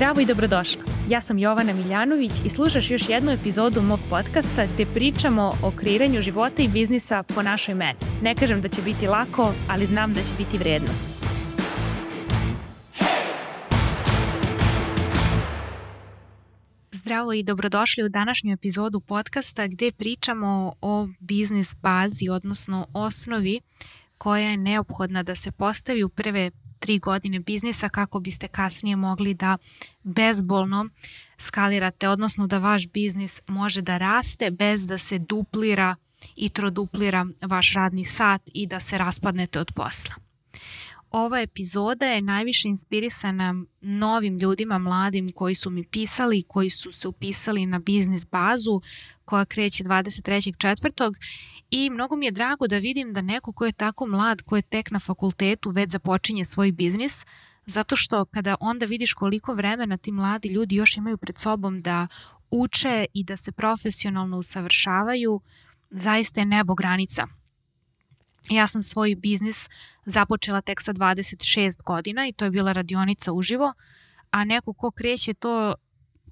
Zdravo i dobrodošla. Ja sam Jovana Miljanović i slušaš još jednu epizodu mog podcasta gde pričamo o kreiranju života i biznisa po našoj meni. Ne kažem da će biti lako, ali znam da će biti vredno. Zdravo i dobrodošli u današnju epizodu podcasta gde pričamo o biznis bazi, odnosno osnovi koja je neophodna da se postavi u prve tri godine biznisa kako biste kasnije mogli da bezbolno skalirate, odnosno da vaš biznis može da raste bez da se duplira i troduplira vaš radni sat i da se raspadnete od posla. Ova epizoda je najviše inspirisana novim ljudima, mladim koji su mi pisali, koji su se upisali na biznis bazu koja kreće 23.4. I mnogo mi je drago da vidim da neko ko je tako mlad, ko je tek na fakultetu, već započinje svoj biznis, zato što kada onda vidiš koliko vremena ti mladi ljudi još imaju pred sobom da uče i da se profesionalno usavršavaju, zaista je nebo granica. Ja sam svoj biznis započela tek sa 26 godina i to je bila radionica uživo, a neko ko kreće to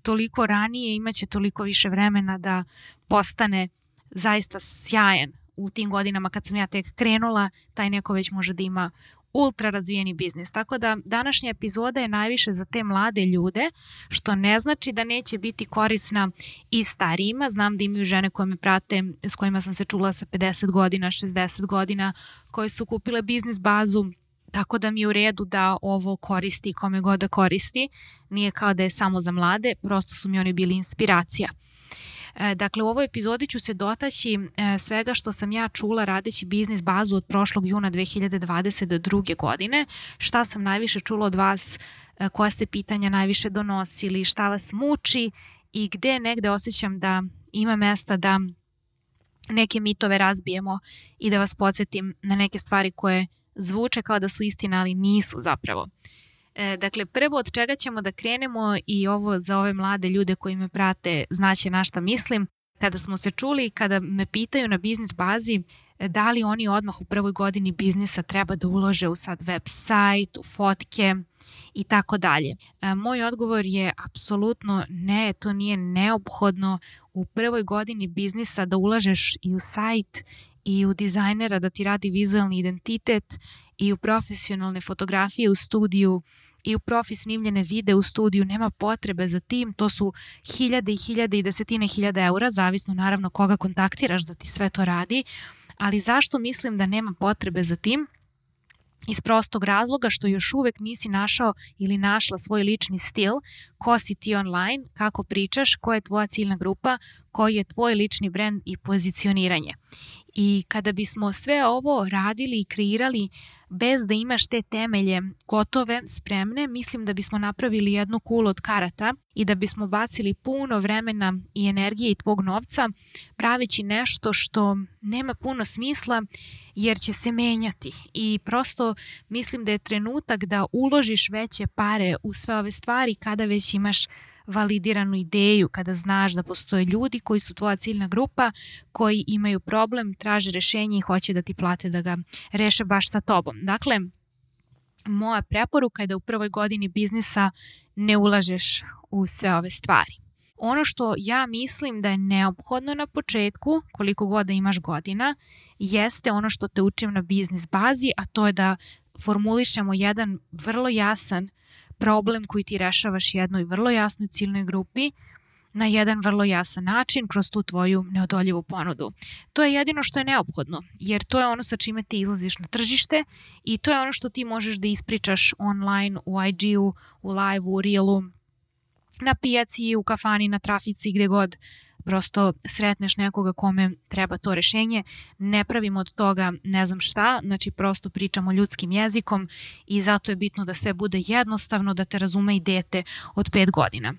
toliko ranije imaće toliko više vremena da postane zaista sjajan u tim godinama kad sam ja tek krenula, taj neko već može da ima ultra razvijeni biznis. Tako da današnja epizoda je najviše za te mlade ljude, što ne znači da neće biti korisna i starijima. Znam da imaju žene koje me prate, s kojima sam se čula sa 50 godina, 60 godina, koje su kupile biznis bazu Tako da mi je u redu da ovo koristi kome god da koristi. Nije kao da je samo za mlade, prosto su mi oni bili inspiracija. E, dakle, u ovoj epizodi ću se dotaći e, svega što sam ja čula radeći biznis bazu od prošlog juna 2022. godine, šta sam najviše čula od vas, e, koja ste pitanja najviše donosili, šta vas muči i gde negde osjećam da ima mesta da neke mitove razbijemo i da vas podsjetim na neke stvari koje zvuče kao da su istina, ali nisu zapravo. E, dakle, prvo od čega ćemo da krenemo i ovo za ove mlade ljude koji me prate znaće na šta mislim. Kada smo se čuli i kada me pitaju na biznis bazi e, da li oni odmah u prvoj godini biznisa treba da ulože u sad web sajt, u fotke i tako dalje. E, moj odgovor je apsolutno ne, to nije neophodno u prvoj godini biznisa da ulažeš i u sajt i u dizajnera da ti radi vizualni identitet i u profesionalne fotografije u studiju i u profi snimljene vide u studiju, nema potrebe za tim, to su hiljade i hiljade i desetine hiljada eura, zavisno naravno koga kontaktiraš da ti sve to radi, ali zašto mislim da nema potrebe za tim? iz prostog razloga što još uvek nisi našao ili našla svoj lični stil, ko si ti online, kako pričaš, koja je tvoja ciljna grupa, koji je tvoj lični brand i pozicioniranje. I kada bismo sve ovo radili i kreirali bez da imaš te temelje gotove, spremne, mislim da bismo napravili jednu kulu od karata i da bismo bacili puno vremena i energije i tvog novca praveći nešto što nema puno smisla jer će se menjati. I prosto mislim da je trenutak da uložiš veće pare u sve ove stvari kada već imaš validiranu ideju, kada znaš da postoje ljudi koji su tvoja ciljna grupa, koji imaju problem, traže rešenje i hoće da ti plate da ga reše baš sa tobom. Dakle, moja preporuka je da u prvoj godini biznisa ne ulažeš u sve ove stvari. Ono što ja mislim da je neophodno na početku, koliko god da imaš godina, jeste ono što te učim na biznis bazi, a to je da formulišemo jedan vrlo jasan problem koji ti rešavaš jednoj vrlo jasnoj ciljnoj grupi na jedan vrlo jasan način kroz tu tvoju neodoljivu ponudu. To je jedino što je neophodno, jer to je ono sa čime ti izlaziš na tržište i to je ono što ti možeš da ispričaš online, u IG-u, u live-u, u reelu, na pijaci, u kafani, na trafici, gde god prosto sretneš nekoga kome treba to rešenje, ne pravimo od toga ne znam šta, znači prosto pričamo ljudskim jezikom i zato je bitno da sve bude jednostavno, da te razume i dete od 5 godina.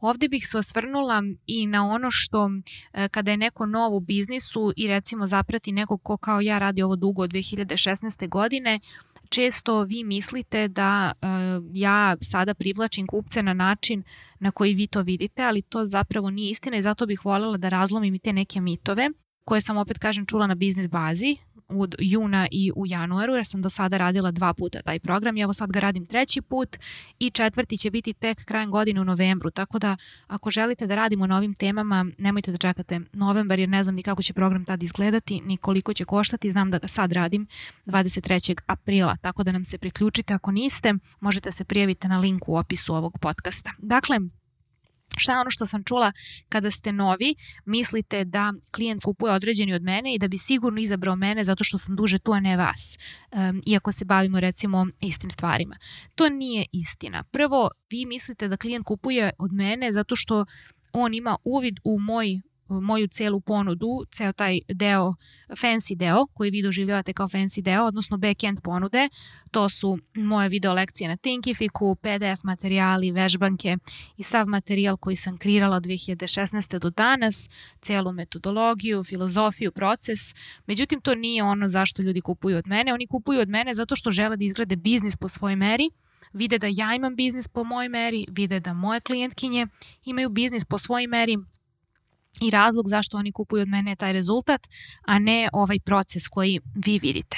Ovde bih se osvrnula i na ono što e, kada je neko nov u biznisu i recimo zaprati nekog ko kao ja radi ovo dugo od 2016. godine, često vi mislite da uh, ja sada privlačim kupce na način na koji vi to vidite, ali to zapravo nije istina i zato bih voljela da razlomim i te neke mitove koje sam opet kažem čula na biznis bazi od juna i u januaru, jer sam do sada radila dva puta taj program i evo sad ga radim treći put i četvrti će biti tek krajem godine u novembru, tako da ako želite da radimo na ovim temama, nemojte da čekate novembar jer ne znam ni kako će program tad izgledati, ni koliko će koštati, znam da ga sad radim 23. aprila, tako da nam se priključite ako niste, možete se prijaviti na linku u opisu ovog podcasta. Dakle, Šta je ono što sam čula kada ste novi, mislite da klijent kupuje određeni od mene i da bi sigurno izabrao mene zato što sam duže tu, a ne vas, um, iako se bavimo recimo istim stvarima. To nije istina. Prvo, vi mislite da klijent kupuje od mene zato što on ima uvid u moj moju celu ponudu, ceo taj deo, fancy deo koji vi doživljavate kao fancy deo, odnosno backend ponude. To su moje video lekcije na Thinkificu, PDF materijali, vežbanke i sav materijal koji sam kreirala od 2016. do danas, celu metodologiju, filozofiju, proces. Međutim, to nije ono zašto ljudi kupuju od mene. Oni kupuju od mene zato što žele da izgrade biznis po svojoj meri, vide da ja imam biznis po mojoj meri, vide da moje klijentkinje imaju biznis po svojoj meri, i razlog zašto oni kupuju od mene je taj rezultat, a ne ovaj proces koji vi vidite.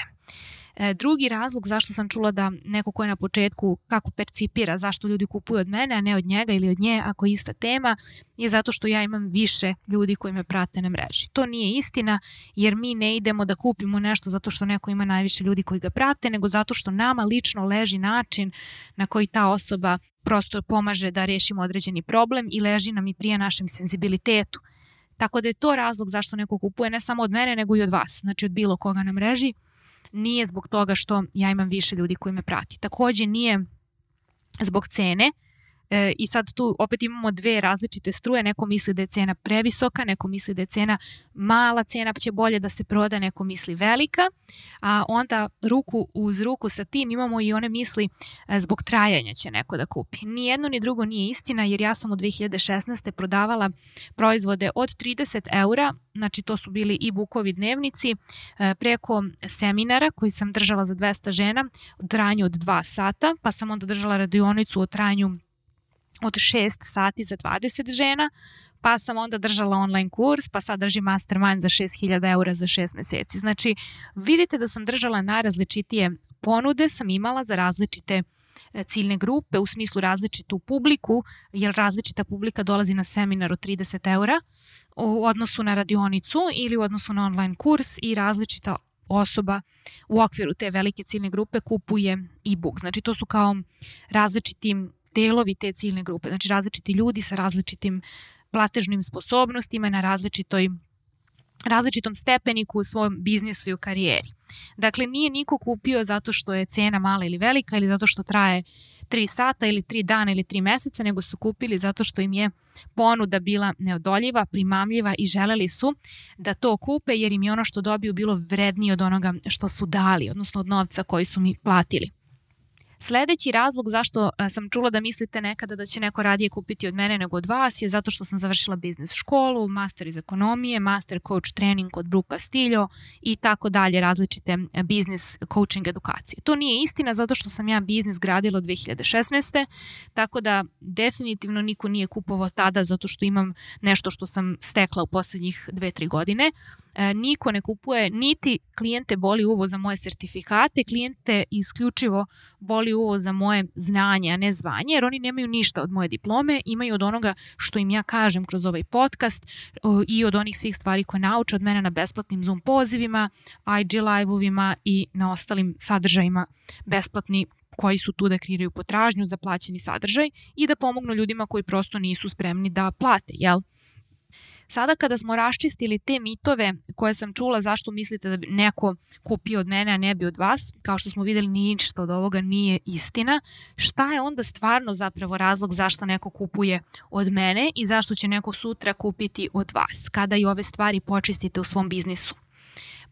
E, drugi razlog zašto sam čula da neko ko je na početku kako percipira zašto ljudi kupuju od mene, a ne od njega ili od nje ako je ista tema, je zato što ja imam više ljudi koji me prate na mreži. To nije istina jer mi ne idemo da kupimo nešto zato što neko ima najviše ljudi koji ga prate, nego zato što nama lično leži način na koji ta osoba prosto pomaže da rešimo određeni problem i leži nam i prije našem senzibilitetu Tako da je to razlog zašto neko kupuje ne samo od mene, nego i od vas, znači od bilo koga na mreži. Nije zbog toga što ja imam više ljudi koji me prati. Takođe nije zbog cene, E, I sad tu opet imamo dve različite struje, neko misli da je cena previsoka, neko misli da je cena mala, cena će bolje da se proda, neko misli velika, a onda ruku uz ruku sa tim imamo i one misli e, zbog trajanja će neko da kupi. Ni jedno ni drugo nije istina jer ja sam u 2016. prodavala proizvode od 30 eura, znači to su bili i bukovi dnevnici, e, preko seminara koji sam držala za 200 žena u trajanju od 2 sata, pa sam onda držala radionicu o trajanju od 6 sati za 20 žena, pa sam onda držala online kurs, pa sad držim mastermind za 6000 eura za 6 meseci. Znači, vidite da sam držala najrazličitije ponude, sam imala za različite e, ciljne grupe, u smislu različitu publiku, jer različita publika dolazi na seminar od 30 eura u odnosu na radionicu ili u odnosu na online kurs i različita osoba u okviru te velike ciljne grupe kupuje e-book. Znači to su kao različiti delovi te ciljne grupe, znači različiti ljudi sa različitim platežnim sposobnostima na različitoj različitom stepeniku u svom biznisu i u karijeri. Dakle, nije niko kupio zato što je cena mala ili velika ili zato što traje 3 sata ili 3 dana ili 3 meseca, nego su kupili zato što im je ponuda bila neodoljiva, primamljiva i želeli su da to kupe jer im je ono što dobiju bilo vrednije od onoga što su dali, odnosno od novca koji su mi platili. Sledeći razlog zašto e, sam čula da mislite nekada da će neko radije kupiti od mene nego od vas je zato što sam završila biznis školu, master iz ekonomije, master coach trening kod Brooke Castillo i tako dalje različite e, biznis coaching edukacije. To nije istina zato što sam ja biznis gradila od 2016. Tako da definitivno niko nije kupovao tada zato što imam nešto što sam stekla u poslednjih 2-3 godine. E, niko ne kupuje, niti klijente boli uvo za moje sertifikate, klijente isključivo boli uvo za moje znanje, a ne zvanje, jer oni nemaju ništa od moje diplome, imaju od onoga što im ja kažem kroz ovaj podcast i od onih svih stvari koje nauče od mene na besplatnim Zoom pozivima, IG live-ovima i na ostalim sadržajima besplatni koji su tu da kreiraju potražnju za plaćeni sadržaj i da pomognu ljudima koji prosto nisu spremni da plate, jel? Sada kada smo raščistili te mitove koje sam čula zašto mislite da bi neko kupio od mene, a ne bi od vas, kao što smo videli ništa od ovoga nije istina, šta je onda stvarno zapravo razlog zašto neko kupuje od mene i zašto će neko sutra kupiti od vas, kada i ove stvari počistite u svom biznisu.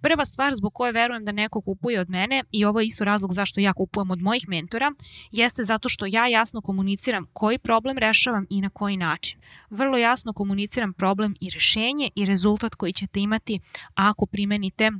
Prva stvar zbog koje verujem da neko kupuje od mene i ovo je isto razlog zašto ja kupujem od mojih mentora, jeste zato što ja jasno komuniciram koji problem rešavam i na koji način. Vrlo jasno komuniciram problem i rešenje i rezultat koji ćete imati ako primenite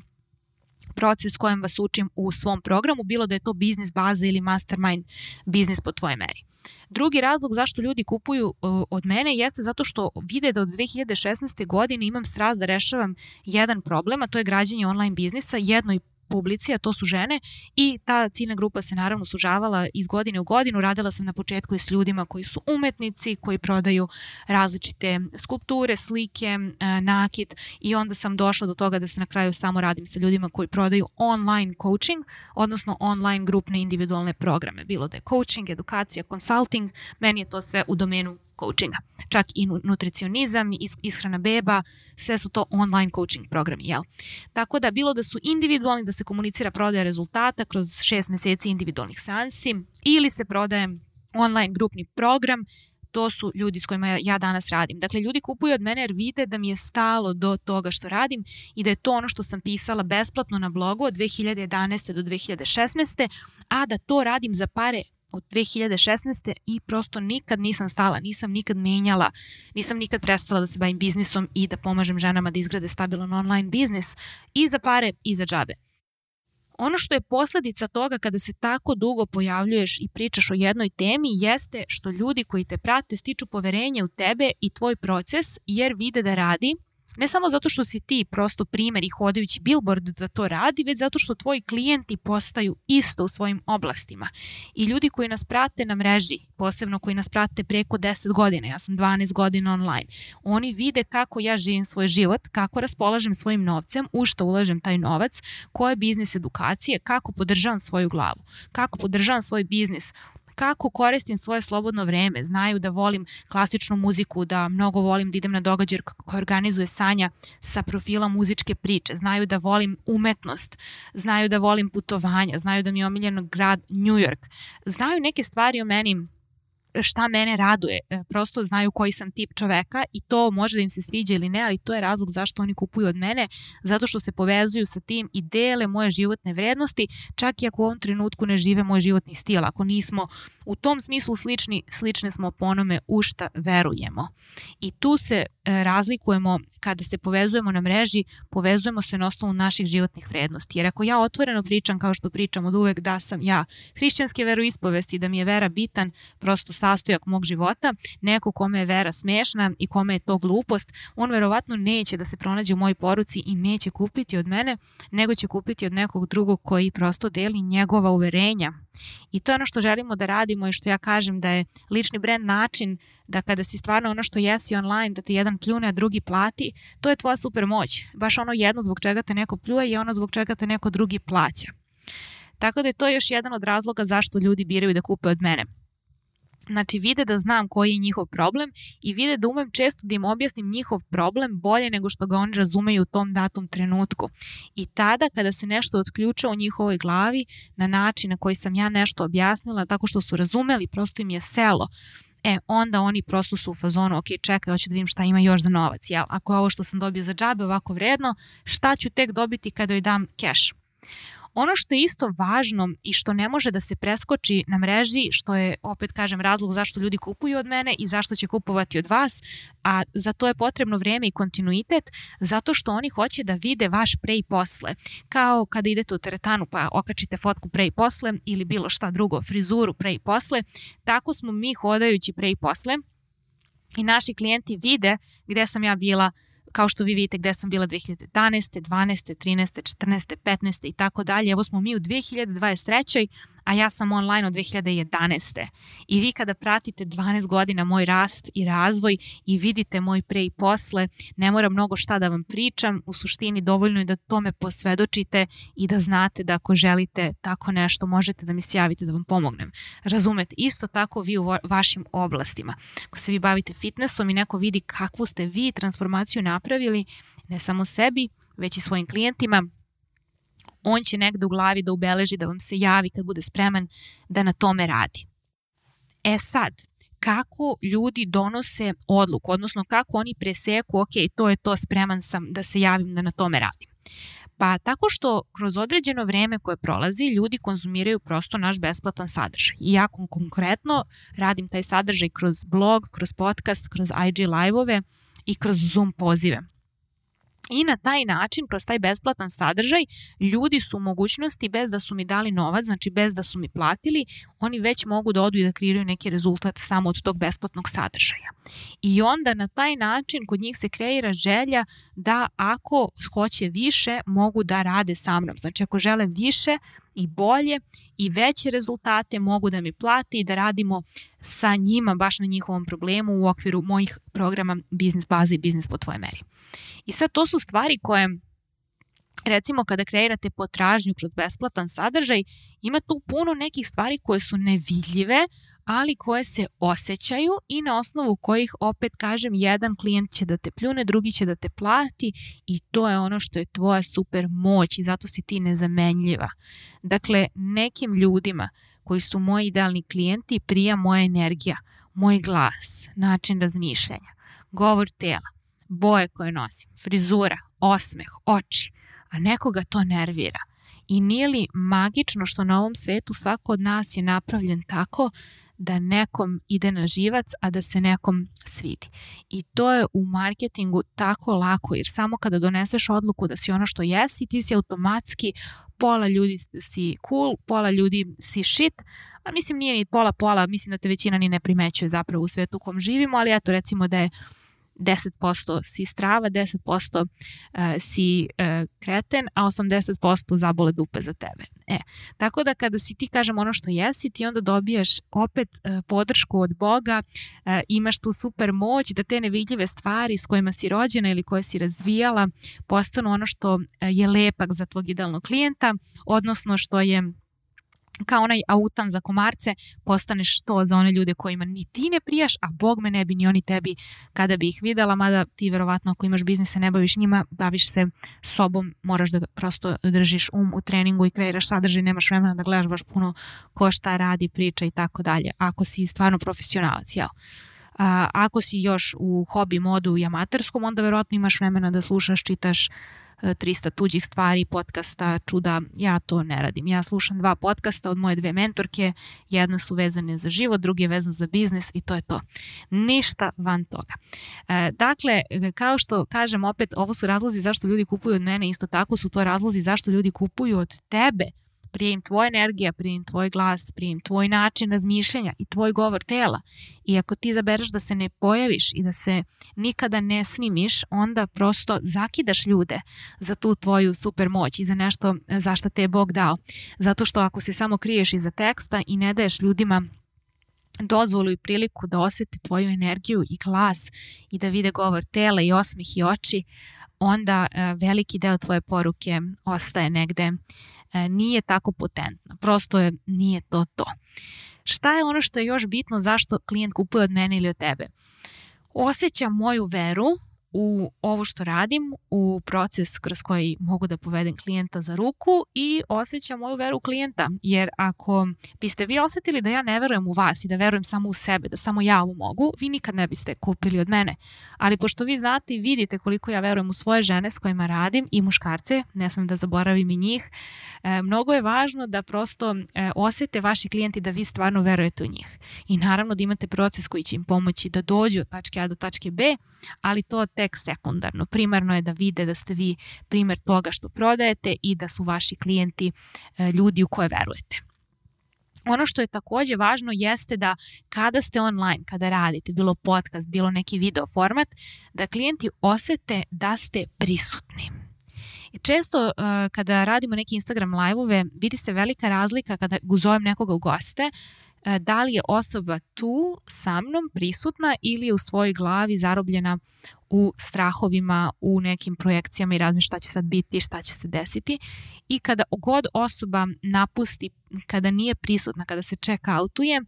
proces kojem vas učim u svom programu, bilo da je to biznis baza ili mastermind biznis po tvoje meri. Drugi razlog zašto ljudi kupuju od mene jeste zato što vide da od 2016. godine imam strast da rešavam jedan problem, a to je građanje online biznisa, jedno i publici, a to su žene i ta ciljna grupa se naravno sužavala iz godine u godinu. Radila sam na početku i s ljudima koji su umetnici, koji prodaju različite skulpture, slike, e, nakit i onda sam došla do toga da se na kraju samo radim sa ljudima koji prodaju online coaching, odnosno online grupne individualne programe. Bilo da je coaching, edukacija, consulting, meni je to sve u domenu coachinga. Čak i nutricionizam, ishrana beba, sve su to online coaching programi, jel? Tako da bilo da su individualni, da se komunicira prodaja rezultata kroz šest meseci individualnih seansi ili se prodaje online grupni program, to su ljudi s kojima ja danas radim. Dakle, ljudi kupuju od mene jer vide da mi je stalo do toga što radim i da je to ono što sam pisala besplatno na blogu od 2011. do 2016. a da to radim za pare od 2016. i prosto nikad nisam stala, nisam nikad menjala, nisam nikad prestala da se bavim biznisom i da pomažem ženama da izgrade stabilan online biznis i za pare i za džabe. Ono što je posledica toga kada se tako dugo pojavljuješ i pričaš o jednoj temi jeste što ljudi koji te prate stiču poverenje u tebe i tvoj proces jer vide da radi Ne samo zato što si ti prosto primer i hodajući billboard za to radi, već zato što tvoji klijenti postaju isto u svojim oblastima. I ljudi koji nas prate na mreži, posebno koji nas prate preko 10 godina, ja sam 12 godina online, oni vide kako ja živim svoj život, kako raspolažem svojim novcem, u što ulažem taj novac, koje biznis edukacije, kako podržavam svoju glavu, kako podržavam svoj biznis kako koristim svoje slobodno vreme. Znaju da volim klasičnu muziku, da mnogo volim da idem na događaj koji organizuje Sanja sa profila muzičke priče. Znaju da volim umetnost, znaju da volim putovanja, znaju da mi je omiljen grad New York. Znaju neke stvari o meni šta mene raduje. E, prosto znaju koji sam tip čoveka i to može da im se sviđa ili ne, ali to je razlog zašto oni kupuju od mene, zato što se povezuju sa tim i dele moje životne vrednosti, čak i ako u ovom trenutku ne žive moj životni stil. Ako nismo u tom smislu slični, slične smo po onome u šta verujemo. I tu se e, razlikujemo kada se povezujemo na mreži, povezujemo se na osnovu naših životnih vrednosti. Jer ako ja otvoreno pričam kao što pričam od uvek da sam ja hrišćanske veroispovesti, da mi je vera bitan, prosto sastojak mog života, neko kome je vera smešna i kome je to glupost, on verovatno neće da se pronađe u mojoj poruci i neće kupiti od mene, nego će kupiti od nekog drugog koji prosto deli njegova uverenja. I to je ono što želimo da radimo i što ja kažem da je lični brand način da kada si stvarno ono što jesi online, da ti jedan pljune, a drugi plati, to je tvoja super moć. Baš ono jedno zbog čega te neko pljuje i ono zbog čega te neko drugi plaća. Tako da je to još jedan od razloga zašto ljudi biraju da kupe od mene. Znači vide da znam koji je njihov problem i vide da umem često da im objasnim njihov problem bolje nego što ga oni razumeju u tom datom trenutku. I tada kada se nešto otključa u njihovoj glavi na način na koji sam ja nešto objasnila tako što su razumeli, prosto im je selo. E, onda oni prosto su u fazonu, ok, čekaj, hoću da vidim šta ima još za novac. Jel? Ako je ovo što sam dobio za džabe ovako vredno, šta ću tek dobiti kada joj dam cash? Ono što je isto važno i što ne može da se preskoči na mreži, što je, opet kažem, razlog zašto ljudi kupuju od mene i zašto će kupovati od vas, a za to je potrebno vreme i kontinuitet, zato što oni hoće da vide vaš pre i posle. Kao kada idete u teretanu pa okačite fotku pre i posle ili bilo šta drugo, frizuru pre i posle, tako smo mi hodajući pre i posle i naši klijenti vide gde sam ja bila kao što vi vidite gde sam bila 2011. 12. 13. 14. 15. i tako dalje. Evo smo mi u 2023 a ja sam online od 2011. I vi kada pratite 12 godina moj rast i razvoj i vidite moj pre i posle, ne mora mnogo šta da vam pričam, u suštini dovoljno je da tome posvedočite i da znate da ako želite tako nešto možete da mi se javite da vam pomognem. Razumete, isto tako vi u vašim oblastima. Ako se vi bavite fitnessom i neko vidi kakvu ste vi transformaciju napravili, ne samo sebi, već i svojim klijentima, on će negde u glavi da ubeleži da vam se javi kad bude spreman da na tome radi. E sad, kako ljudi donose odluku, odnosno kako oni preseku, ok, to je to, spreman sam da se javim da na tome radim. Pa tako što kroz određeno vreme koje prolazi ljudi konzumiraju prosto naš besplatan sadržaj. I ja konkretno radim taj sadržaj kroz blog, kroz podcast, kroz IG live-ove i kroz Zoom pozive. I na taj način, kroz taj besplatan sadržaj, ljudi su u mogućnosti bez da su mi dali novac, znači bez da su mi platili, oni već mogu da odu i da kreiraju neki rezultat samo od tog besplatnog sadržaja. I onda na taj način kod njih se kreira želja da ako hoće više, mogu da rade sa mnom. Znači ako žele više, i bolje i veće rezultate mogu da mi plate i da radimo sa njima baš na njihovom problemu u okviru mojih programa Biznis baze i Biznis po tvoje meri. I sad to su stvari koje recimo kada kreirate potražnju kroz besplatan sadržaj, ima tu puno nekih stvari koje su nevidljive, ali koje se osjećaju i na osnovu kojih opet kažem jedan klijent će da te pljune, drugi će da te plati i to je ono što je tvoja super moć i zato si ti nezamenljiva. Dakle, nekim ljudima koji su moji idealni klijenti prija moja energija, moj glas, način razmišljanja, govor tela, boje koje nosim, frizura, osmeh, oči, a nekoga to nervira. I nije li magično što na ovom svetu svako od nas je napravljen tako da nekom ide na živac, a da se nekom svidi. I to je u marketingu tako lako, jer samo kada doneseš odluku da si ono što jesi, ti si automatski pola ljudi si cool, pola ljudi si shit, a mislim nije ni pola pola, mislim da te većina ni ne primećuje zapravo u svetu u kom živimo, ali eto recimo da je 10% si strava, 10% uh, si uh, kreten, a 80% zabole dupe za tebe. E, tako da kada si ti kažem ono što jesi, ti onda dobijaš opet uh, podršku od Boga, imaš tu super moć da te nevidljive stvari s kojima si rođena ili koje si razvijala postanu ono što je lepak za tvog idealnog klijenta, odnosno što je kao onaj autan za komarce, postaneš to za one ljude kojima ni ti ne prijaš, a bog me ne bi ni oni tebi kada bi ih videla, mada ti verovatno ako imaš biznis se ne baviš njima, baviš se sobom, moraš da prosto držiš um u treningu i kreiraš sadržaj, nemaš vremena da gledaš baš puno ko šta radi, priča i tako dalje, ako si stvarno profesionalac, jel? A, ako si još u hobi modu i amaterskom, onda verovatno imaš vremena da slušaš, čitaš, 300 tuđih stvari, podcasta, čuda, ja to ne radim. Ja slušam dva podcasta od moje dve mentorke, jedna su vezane za život, drugi je vezan za biznis i to je to. Ništa van toga. E, dakle, kao što kažem opet, ovo su razlozi zašto ljudi kupuju od mene, isto tako su to razlozi zašto ljudi kupuju od tebe prijem tvoja energija, prijem tvoj glas, prijem tvoj način razmišljanja i tvoj govor tela. I ako ti zabereš da se ne pojaviš i da se nikada ne snimiš, onda prosto zakidaš ljude za tu tvoju super moć i za nešto e, za šta te je Bog dao. Zato što ako se samo kriješ iza teksta i ne daješ ljudima dozvolu i priliku da oseti tvoju energiju i glas i da vide govor tela i osmih i oči, onda e, veliki deo tvoje poruke ostaje negde E, nije tako potentna. Prosto je, nije to to. Šta je ono što je još bitno zašto klijent kupuje od mene ili od tebe? Osjeća moju veru u ovo što radim, u proces kroz koji mogu da povedem klijenta za ruku i osjećam moju veru klijenta. Jer ako biste vi osetili da ja ne verujem u vas i da verujem samo u sebe, da samo ja ovo mogu, vi nikad ne biste kupili od mene. Ali pošto vi znate i vidite koliko ja verujem u svoje žene s kojima radim i muškarce, ne smem da zaboravim i njih, e, mnogo je važno da prosto e, osete vaši klijenti da vi stvarno verujete u njih. I naravno da imate proces koji će im pomoći da dođu od tačke A do tačke B, ali to tek sekundarno. Primarno je da vide da ste vi primer toga što prodajete i da su vaši klijenti e, ljudi u koje verujete. Ono što je takođe važno jeste da kada ste online, kada radite, bilo podcast, bilo neki video format, da klijenti osete da ste prisutni. Često uh, kada radimo neke Instagram live-ove, vidi se velika razlika kada zovem nekoga u goste, E, da li je osoba tu sa mnom prisutna ili je u svojoj glavi zarobljena u strahovima, u nekim projekcijama i razmišlja šta će sad biti, šta će se desiti. I kada god osoba napusti, kada nije prisutna, kada se check outuje, e,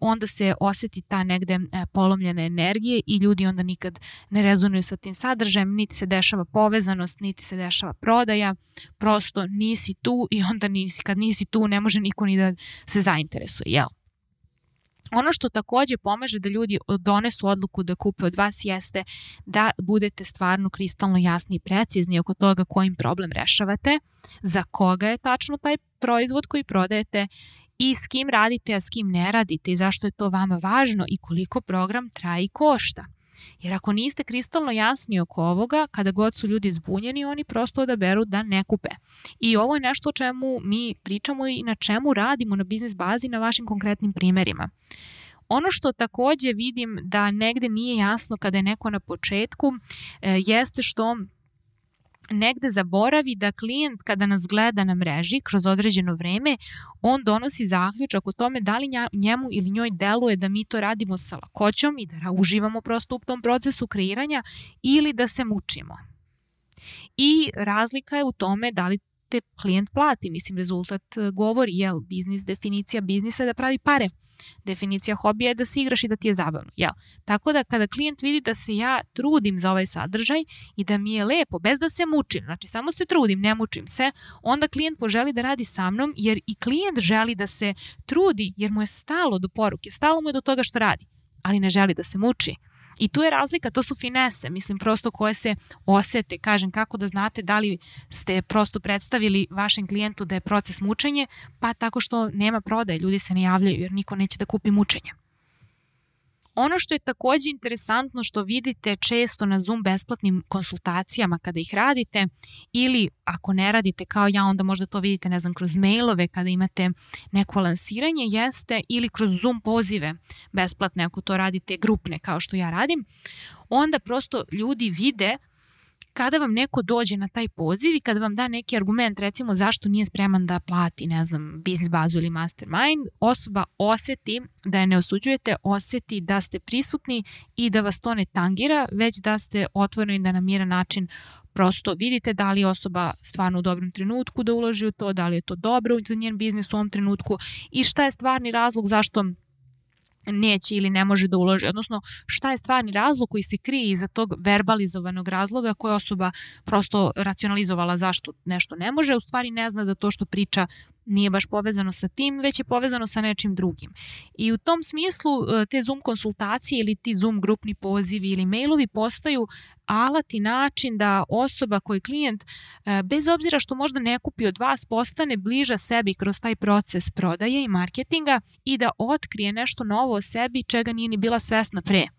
onda se oseti ta negde e, polomljena energije i ljudi onda nikad ne rezonuju sa tim sadržajem, niti se dešava povezanost, niti se dešava prodaja, prosto nisi tu i onda nisi, kad nisi tu ne može niko ni da se zainteresuje, jel? Ono što takođe pomaže da ljudi donesu odluku da kupe od vas jeste da budete stvarno kristalno jasni i precizni oko toga kojim problem rešavate, za koga je tačno taj proizvod koji prodajete i s kim radite, a s kim ne radite i zašto je to vama važno i koliko program traje i košta. Jer ako niste kristalno jasni oko ovoga, kada god su ljudi zbunjeni, oni prosto odaberu da ne kupe. I ovo je nešto o čemu mi pričamo i na čemu radimo na biznis bazi na vašim konkretnim primerima. Ono što takođe vidim da negde nije jasno kada je neko na početku, e, jeste što negde zaboravi da klijent kada nas gleda na mreži kroz određeno vreme, on donosi zaključak o tome da li njemu ili njoj deluje da mi to radimo sa lakoćom i da uživamo prosto u tom procesu kreiranja ili da se mučimo. I razlika je u tome da li te klijent plati. Mislim, rezultat e, govori, jel, biznis, definicija biznisa je da pravi pare. Definicija hobija je da se igraš i da ti je zabavno, jel? Tako da kada klijent vidi da se ja trudim za ovaj sadržaj i da mi je lepo, bez da se mučim, znači samo se trudim, ne mučim se, onda klijent poželi da radi sa mnom jer i klijent želi da se trudi jer mu je stalo do poruke, stalo mu je do toga što radi, ali ne želi da se muči. I tu je razlika, to su finese, mislim prosto koje se osete, kažem kako da znate da li ste prosto predstavili vašem klijentu da je proces mučenje, pa tako što nema prodaje, ljudi se ne javljaju jer niko neće da kupi mučenje. Ono što je takođe interesantno što vidite često na Zoom besplatnim konsultacijama kada ih radite ili ako ne radite kao ja onda možda to vidite ne znam kroz mailove kada imate neko lansiranje jeste ili kroz Zoom pozive besplatne ako to radite grupne kao što ja radim onda prosto ljudi vide kada vam neko dođe na taj poziv i kada vam da neki argument, recimo zašto nije spreman da plati, ne znam, biznis bazu ili mastermind, osoba oseti da je ne osuđujete, oseti da ste prisutni i da vas to ne tangira, već da ste otvoreni da na miran način prosto vidite da li je osoba stvarno u dobrom trenutku da uloži u to, da li je to dobro za njen biznis u ovom trenutku i šta je stvarni razlog zašto neće ili ne može da uloži, odnosno šta je stvarni razlog koji se krije iza tog verbalizovanog razloga koje osoba prosto racionalizovala zašto nešto ne može, u stvari ne zna da to što priča nije baš povezano sa tim, već je povezano sa nečim drugim. I u tom smislu e, te Zoom konsultacije ili ti Zoom grupni pozivi ili mailovi postaju alat i način da osoba koji klijent, e, bez obzira što možda ne kupi od vas, postane bliža sebi kroz taj proces prodaje i marketinga i da otkrije nešto novo o sebi čega nije ni bila svesna pre.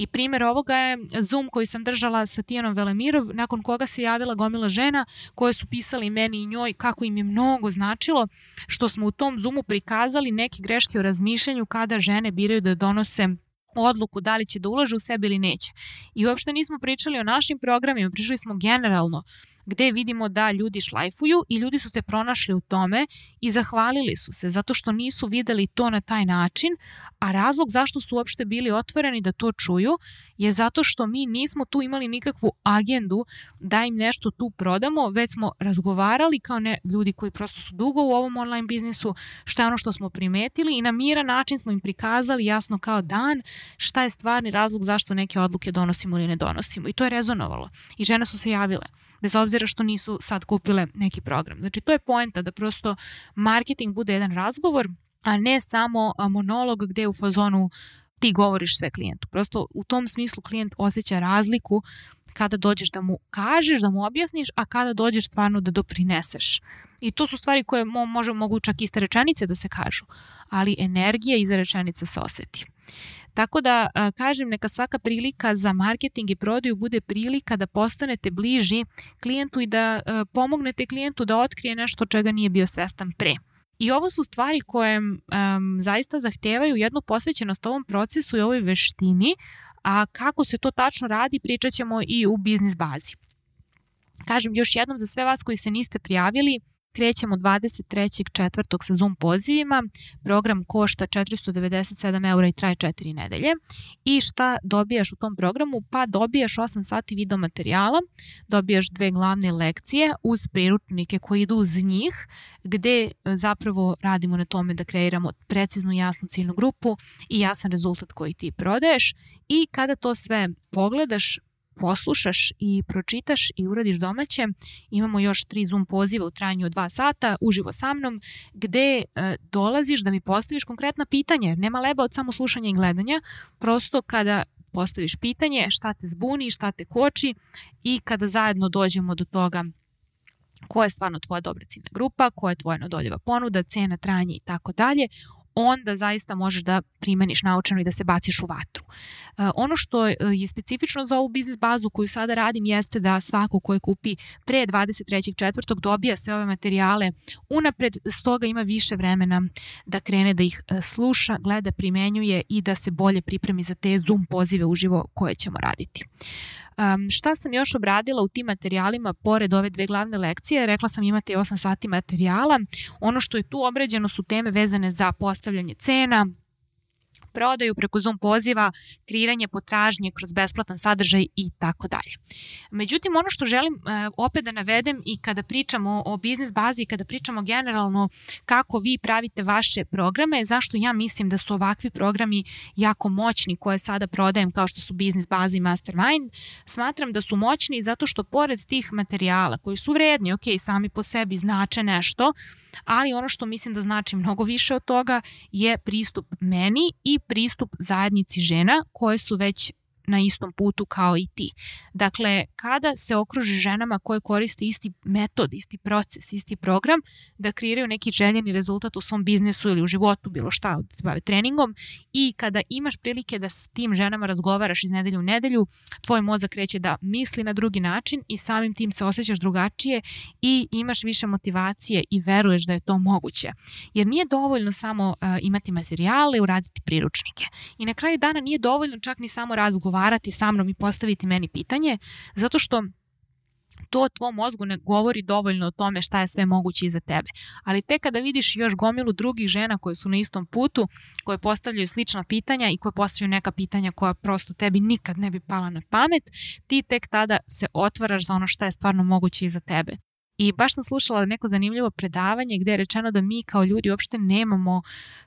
I primjer ovoga je Zoom koji sam držala sa Tijanom Velemirov, nakon koga se javila gomila žena koje su pisali meni i njoj kako im je mnogo značilo što smo u tom Zoomu prikazali neke greške u razmišljanju kada žene biraju da donose odluku da li će da ulažu u sebe ili neće. I uopšte nismo pričali o našim programima, pričali smo generalno gde vidimo da ljudi šlajfuju i ljudi su se pronašli u tome i zahvalili su se zato što nisu videli to na taj način, a razlog zašto su uopšte bili otvoreni da to čuju je zato što mi nismo tu imali nikakvu agendu da im nešto tu prodamo, već smo razgovarali kao ne, ljudi koji prosto su dugo u ovom online biznisu, šta je ono što smo primetili i na miran način smo im prikazali jasno kao dan šta je stvarni razlog zašto neke odluke donosimo ili ne donosimo. I to je rezonovalo. I žene su se javile bez obzira što nisu sad kupile neki program. Znači to je poenta da prosto marketing bude jedan razgovor, a ne samo monolog gde u fazonu ti govoriš sve klijentu. Prosto u tom smislu klijent osjeća razliku kada dođeš da mu kažeš, da mu objasniš, a kada dođeš stvarno da doprineseš. I to su stvari koje mo, može, mogu čak iste rečenice da se kažu, ali energija iza rečenica se oseti. Tako da kažem neka svaka prilika za marketing i prodaju bude prilika da postanete bliži klijentu i da pomognete klijentu da otkrije nešto čega nije bio svestan pre. I ovo su stvari koje um, zaista zahtevaju jednu posvećenost ovom procesu i ovoj veštini, a kako se to tačno radi pričat ćemo i u biznis bazi. Kažem još jednom za sve vas koji se niste prijavili, Krećemo 23.4. sa Zoom pozivima. Program košta 497 eura i traje 4 nedelje. I šta dobijaš u tom programu? Pa dobijaš 8 sati video materijala, dobijaš dve glavne lekcije uz priručnike koji idu uz njih, gde e, zapravo radimo na tome da kreiramo preciznu jasnu ciljnu grupu i jasan rezultat koji ti prodaješ i kada to sve pogledaš, poslušaš i pročitaš i uradiš domaće. Imamo još tri Zoom poziva u trajanju od dva sata, uživo sa mnom, gde e, dolaziš da mi postaviš konkretna pitanja, jer nema leba od samo slušanja i gledanja. Prosto kada postaviš pitanje šta te zbuni, šta te koči i kada zajedno dođemo do toga koja je stvarno tvoja dobra ciljna grupa, koja je tvoja nadoljeva ponuda, cena, trajanje i tako dalje, onda zaista možeš da primeniš naučeno i da se baciš u vatru. E, ono što je specifično za ovu biznis bazu koju sada radim jeste da svako koje kupi pre 23.4. dobija sve ove materijale unapred, stoga ima više vremena da krene da ih e, sluša, gleda, primenjuje i da se bolje pripremi za te Zoom pozive uživo koje ćemo raditi. Um, šta sam još obradila u tim materijalima pored ove dve glavne lekcije? Rekla sam imate 8 sati materijala. Ono što je tu obrađeno su teme vezane za postavljanje cena, prodaju preko Zoom poziva, kreiranje potražnje kroz besplatan sadržaj i tako dalje. Međutim, ono što želim e, opet da navedem i kada pričamo o biznis bazi i kada pričamo generalno kako vi pravite vaše programe, zašto ja mislim da su ovakvi programi jako moćni koje sada prodajem kao što su biznis bazi i mastermind, smatram da su moćni zato što pored tih materijala koji su vredni, ok, sami po sebi znače nešto, ali ono što mislim da znači mnogo više od toga je pristup meni i pristup zajednici žena koje su već na istom putu kao i ti. Dakle, kada se okruži ženama koje koriste isti metod, isti proces, isti program, da kreiraju neki željeni rezultat u svom biznesu ili u životu, bilo šta, da se bave treningom i kada imaš prilike da s tim ženama razgovaraš iz nedelju u nedelju, tvoj mozak kreće da misli na drugi način i samim tim se osjećaš drugačije i imaš više motivacije i veruješ da je to moguće. Jer nije dovoljno samo uh, imati materijale, uraditi priručnike. I na kraju dana nije dovoljno čak ni samo razgovarati razgovarati sa mnom i postaviti meni pitanje, zato što to tvom mozgu ne govori dovoljno o tome šta je sve moguće iza tebe. Ali te kada vidiš još gomilu drugih žena koje su na istom putu, koje postavljaju slična pitanja i koje postavljaju neka pitanja koja prosto tebi nikad ne bi pala na pamet, ti tek tada se otvaraš za ono šta je stvarno moguće iza tebe. I baš sam slušala neko zanimljivo predavanje gde je rečeno da mi kao ljudi uopšte nemamo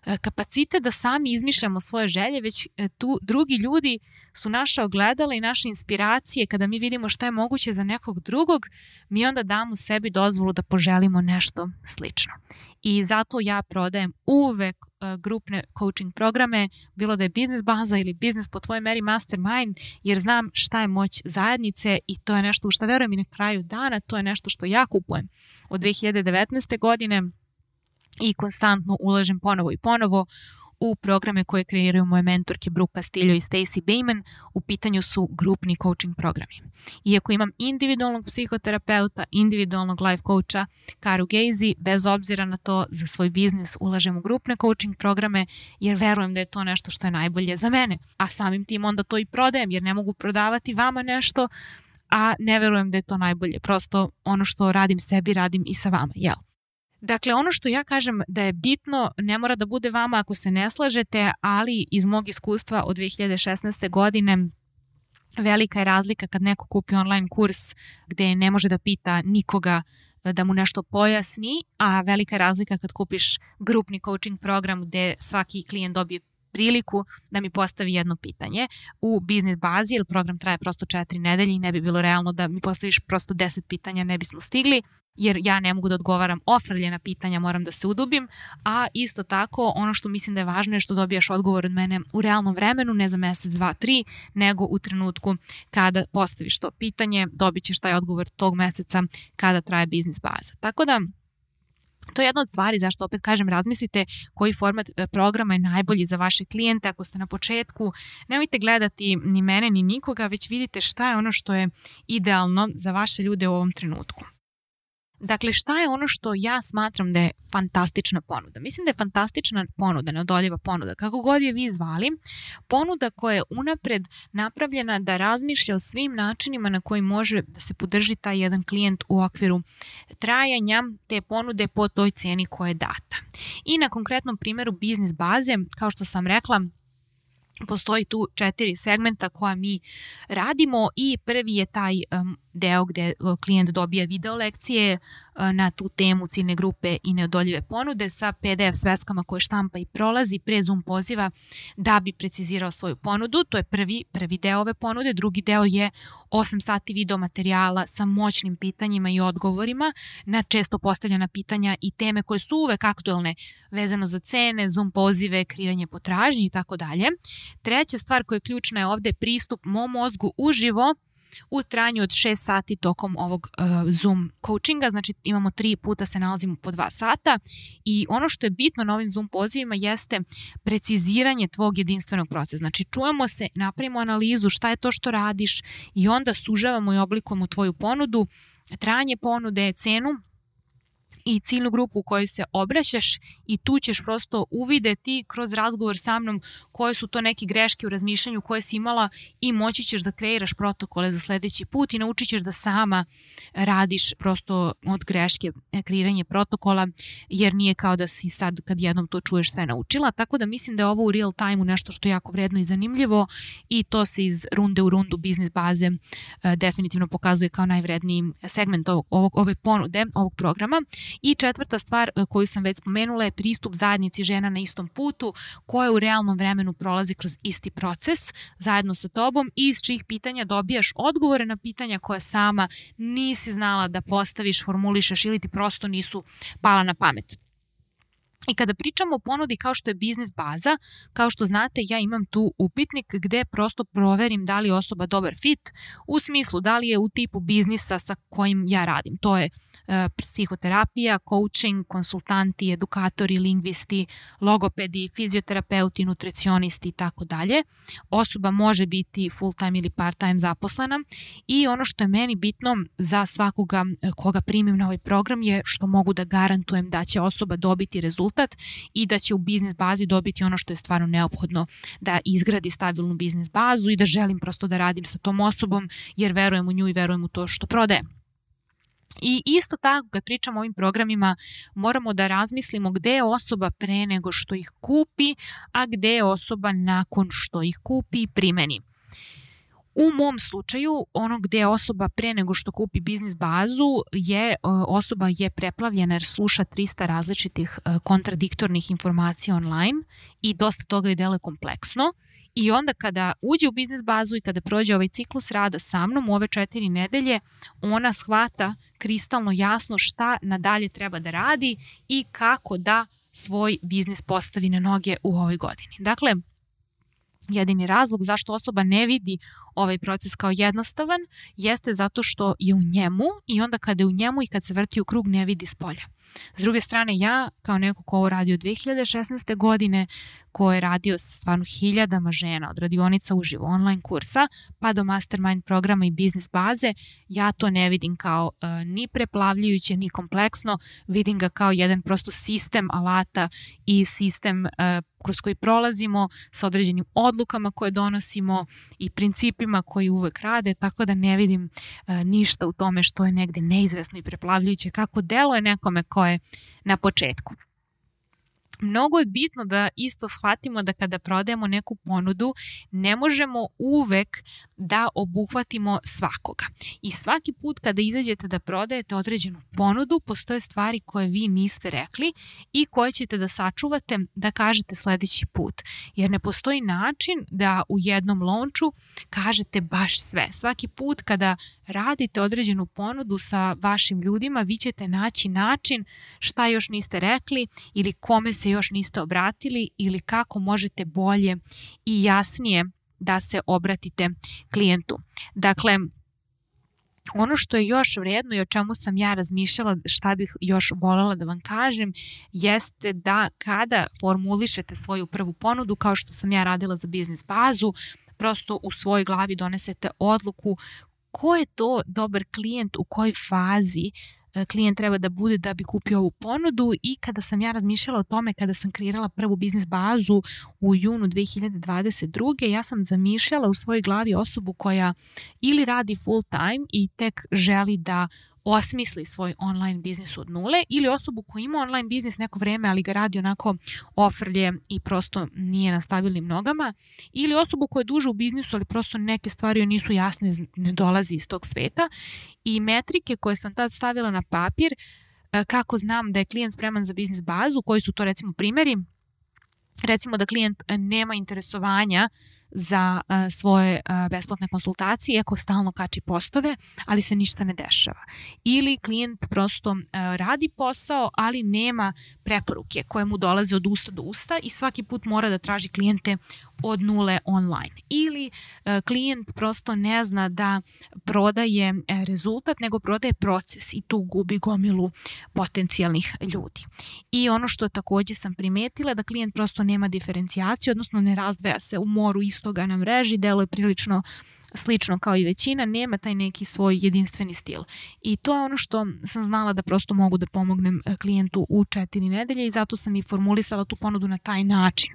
e, kapacitet da sami izmišljamo svoje želje, već e, tu drugi ljudi su naša ogledala i naše inspiracije. Kada mi vidimo šta je moguće za nekog drugog, mi onda damo sebi dozvolu da poželimo nešto slično. I zato ja prodajem uvek grupne coaching programe, bilo da je biznis baza ili biznis po tvojoj meri mastermind, jer znam šta je moć zajednice i to je nešto u što verujem i na kraju dana, to je nešto što ja kupujem od 2019. godine i konstantno ulažem ponovo i ponovo u programe koje kreiraju moje mentorke Brooke Castillo i Stacey Bayman, u pitanju su grupni coaching programi. Iako imam individualnog psihoterapeuta, individualnog life coacha, Karu Gezi, bez obzira na to za svoj biznis ulažem u grupne coaching programe jer verujem da je to nešto što je najbolje za mene. A samim tim onda to i prodajem jer ne mogu prodavati vama nešto a ne verujem da je to najbolje. Prosto ono što radim sebi, radim i sa vama, jel? Dakle, ono što ja kažem da je bitno, ne mora da bude vama ako se ne slažete, ali iz mog iskustva od 2016. godine velika je razlika kad neko kupi online kurs gde ne može da pita nikoga da mu nešto pojasni, a velika je razlika kad kupiš grupni coaching program gde svaki klijent dobije priliku da mi postavi jedno pitanje u biznis bazi, jer program traje prosto četiri nedelje i ne bi bilo realno da mi postaviš prosto deset pitanja, ne bismo stigli, jer ja ne mogu da odgovaram ofrljena pitanja, moram da se udubim, a isto tako ono što mislim da je važno je što dobijaš odgovor od mene u realnom vremenu, ne za mesec, dva, tri, nego u trenutku kada postaviš to pitanje, dobit ćeš taj odgovor tog meseca kada traje biznis baza. Tako da, To je jedna od stvari zašto opet kažem razmislite koji format e, programa je najbolji za vaše klijente. Ako ste na početku, nemojte gledati ni mene ni nikoga, već vidite šta je ono što je idealno za vaše ljude u ovom trenutku. Dakle, šta je ono što ja smatram da je fantastična ponuda? Mislim da je fantastična ponuda, neodoljiva ponuda, kako god je vi zvali, ponuda koja je unapred napravljena da razmišlja o svim načinima na koji može da se podrži taj jedan klijent u okviru trajanja te ponude po toj ceni koja je data. I na konkretnom primjeru biznis baze, kao što sam rekla, Postoji tu četiri segmenta koja mi radimo i prvi je taj deo gde klijent dobija video lekcije na tu temu ciljne grupe i neodoljive ponude sa PDF sveskama koje štampa i prolazi pre Zoom poziva da bi precizirao svoju ponudu. To je prvi, prvi deo ove ponude. Drugi deo je 8 sati video materijala sa moćnim pitanjima i odgovorima na često postavljena pitanja i teme koje su uvek aktuelne vezano za cene, Zoom pozive, kreiranje potražnje i tako dalje. Treća stvar koja je ključna je ovde pristup mom mozgu uživo u trajanju od 6 sati tokom ovog uh, Zoom coachinga, znači imamo tri puta se nalazimo po dva sata. I ono što je bitno na ovim Zoom pozivima jeste preciziranje tvog jedinstvenog procesa. Znači čujemo se, napravimo analizu šta je to što radiš i onda sužavamo i oblikujemo tvoju ponudu, trajanje ponude, cenu i ciljnu grupu u kojoj se obraćaš i tu ćeš prosto uvideti kroz razgovor sa mnom koje su to neke greške u razmišljanju koje si imala i moći ćeš da kreiraš protokole za sledeći put i naučit ćeš da sama radiš prosto od greške e, kreiranje protokola jer nije kao da si sad kad jednom to čuješ sve naučila, tako da mislim da je ovo u real time nešto što je jako vredno i zanimljivo i to se iz runde u rundu biznis baze e, definitivno pokazuje kao najvredniji segment ovog, ovog, ove ponude, ovog programa I četvrta stvar e, koju sam već spomenula je pristup zajednici žena na istom putu koja u realnom vremenu prolazi kroz isti proces zajedno sa tobom i iz čih pitanja dobijaš odgovore na pitanja koja sama nisi znala da postaviš, formulišeš ili ti prosto nisu pala na pamet. I kada pričamo o ponudi kao što je biznis baza, kao što znate ja imam tu upitnik gde prosto proverim da li je osoba dobar fit u smislu da li je u tipu biznisa sa kojim ja radim. To je e, psihoterapija, coaching, konsultanti, edukatori, lingvisti, logopedi, fizioterapeuti, nutricionisti i tako dalje. Osoba može biti full time ili part time zaposlena i ono što je meni bitno za svakoga e, koga primim na ovaj program je što mogu da garantujem da će osoba dobiti rezultat rezultat i da će u biznis bazi dobiti ono što je stvarno neophodno da izgradi stabilnu biznis bazu i da želim prosto da radim sa tom osobom jer verujem u nju i verujem u to što prodaje. I isto tako kad pričamo o ovim programima moramo da razmislimo gde je osoba pre nego što ih kupi, a gde je osoba nakon što ih kupi i primeni. U mom slučaju, ono gde osoba pre nego što kupi biznis bazu je e, osoba je preplavljena jer sluša 300 različitih e, kontradiktornih informacija online i dosta toga je dele kompleksno. I onda kada uđe u biznis bazu i kada prođe ovaj ciklus rada sa mnom u ove četiri nedelje, ona shvata kristalno jasno šta nadalje treba da radi i kako da svoj biznis postavi na noge u ovoj godini. Dakle, jedini razlog zašto osoba ne vidi ovaj proces kao jednostavan jeste zato što je u njemu i onda kada je u njemu i kad se vrti u krug ne vidi s polja. S druge strane, ja kao neko ko ovo radi od 2016. godine, ko je radio sa stvarno hiljadama žena od radionica uživo online kursa pa do mastermind programa i biznis baze, ja to ne vidim kao uh, ni preplavljujuće ni kompleksno, vidim ga kao jedan prosto sistem alata i sistem uh, kroz koji prolazimo sa određenim odlukama koje donosimo i principima koji uvek rade, tako da ne vidim uh, ništa u tome što je negde neizvesno i preplavljujuće kako deluje nekome ko je na početku mnogo je bitno da isto shvatimo da kada prodajemo neku ponudu ne možemo uvek da obuhvatimo svakoga. I svaki put kada izađete da prodajete određenu ponudu, postoje stvari koje vi niste rekli i koje ćete da sačuvate da kažete sledeći put. Jer ne postoji način da u jednom launchu kažete baš sve. Svaki put kada radite određenu ponudu sa vašim ljudima, vi ćete naći način šta još niste rekli ili kome se još niste obratili ili kako možete bolje i jasnije da se obratite klijentu. Dakle, ono što je još vredno i o čemu sam ja razmišljala, šta bih još voljela da vam kažem, jeste da kada formulišete svoju prvu ponudu, kao što sam ja radila za biznis bazu, prosto u svojoj glavi donesete odluku ko je to dobar klijent u kojoj fazi klijent treba da bude da bi kupio ovu ponudu i kada sam ja razmišljala o tome, kada sam kreirala prvu biznis bazu u junu 2022. ja sam zamišljala u svojoj glavi osobu koja ili radi full time i tek želi da osmisli svoj online biznis od nule ili osobu koja ima online biznis neko vreme ali ga radi onako ofrlje i prosto nije na stabilnim nogama ili osobu koja je duže u biznisu ali prosto neke stvari nisu jasne, ne dolazi iz tog sveta. I metrike koje sam tad stavila na papir e, kako znam da je klijent spreman za biznis bazu, koji su to recimo primeri, recimo da klijent e, nema interesovanja za uh, svoje uh, besplatne konsultacije, ako stalno kači postove, ali se ništa ne dešava. Ili klijent prosto radi posao, ali nema preporuke koje mu dolaze od usta do usta i svaki put mora da traži klijente od nule online. Ili e, klijent prosto ne zna da prodaje e, rezultat, nego prodaje proces i tu gubi gomilu potencijalnih ljudi. I ono što takođe sam primetila da klijent prosto nema diferencijaciju, odnosno ne razdvaja se u moru istoga na mreži, deluje prilično slično kao i većina, nema taj neki svoj jedinstveni stil. I to je ono što sam znala da prosto mogu da pomognem e, klijentu u četiri nedelje i zato sam i formulisala tu ponudu na taj način.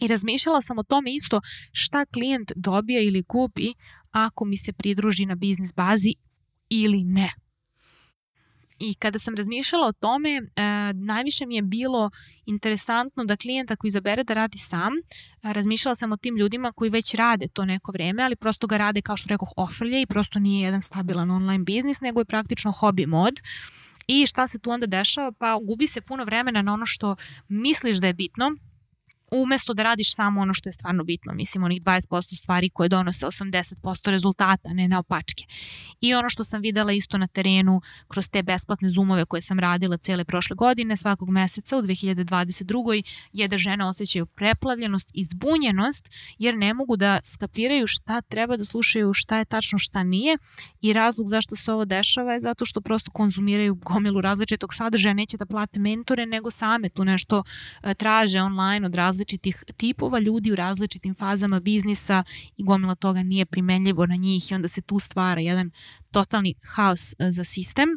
I razmišljala sam o tome isto šta klijent dobija ili kupi ako mi se pridruži na biznis bazi ili ne. I kada sam razmišljala o tome, e, najviše mi je bilo interesantno da klijent ako izabere da radi sam, e, razmišljala sam o tim ljudima koji već rade to neko vreme, ali prosto ga rade kao što rekoh ofrlje i prosto nije jedan stabilan online biznis, nego je praktično hobi mod. I šta se tu onda dešava? Pa gubi se puno vremena na ono što misliš da je bitno, umesto da radiš samo ono što je stvarno bitno, mislim onih 20% stvari koje donose 80% rezultata, ne na opačke. I ono što sam videla isto na terenu kroz te besplatne zoomove koje sam radila cele prošle godine, svakog meseca u 2022. je da žene osjećaju preplavljenost i zbunjenost jer ne mogu da skapiraju šta treba da slušaju, šta je tačno, šta nije i razlog zašto se ovo dešava je zato što prosto konzumiraju gomilu različitog sadržaja, neće da plate mentore, nego same tu nešto e, traže online od tipova ljudi u različitim fazama biznisa i gomila toga nije primenljivo na njih i onda se tu stvara jedan totalni haos e, za sistem.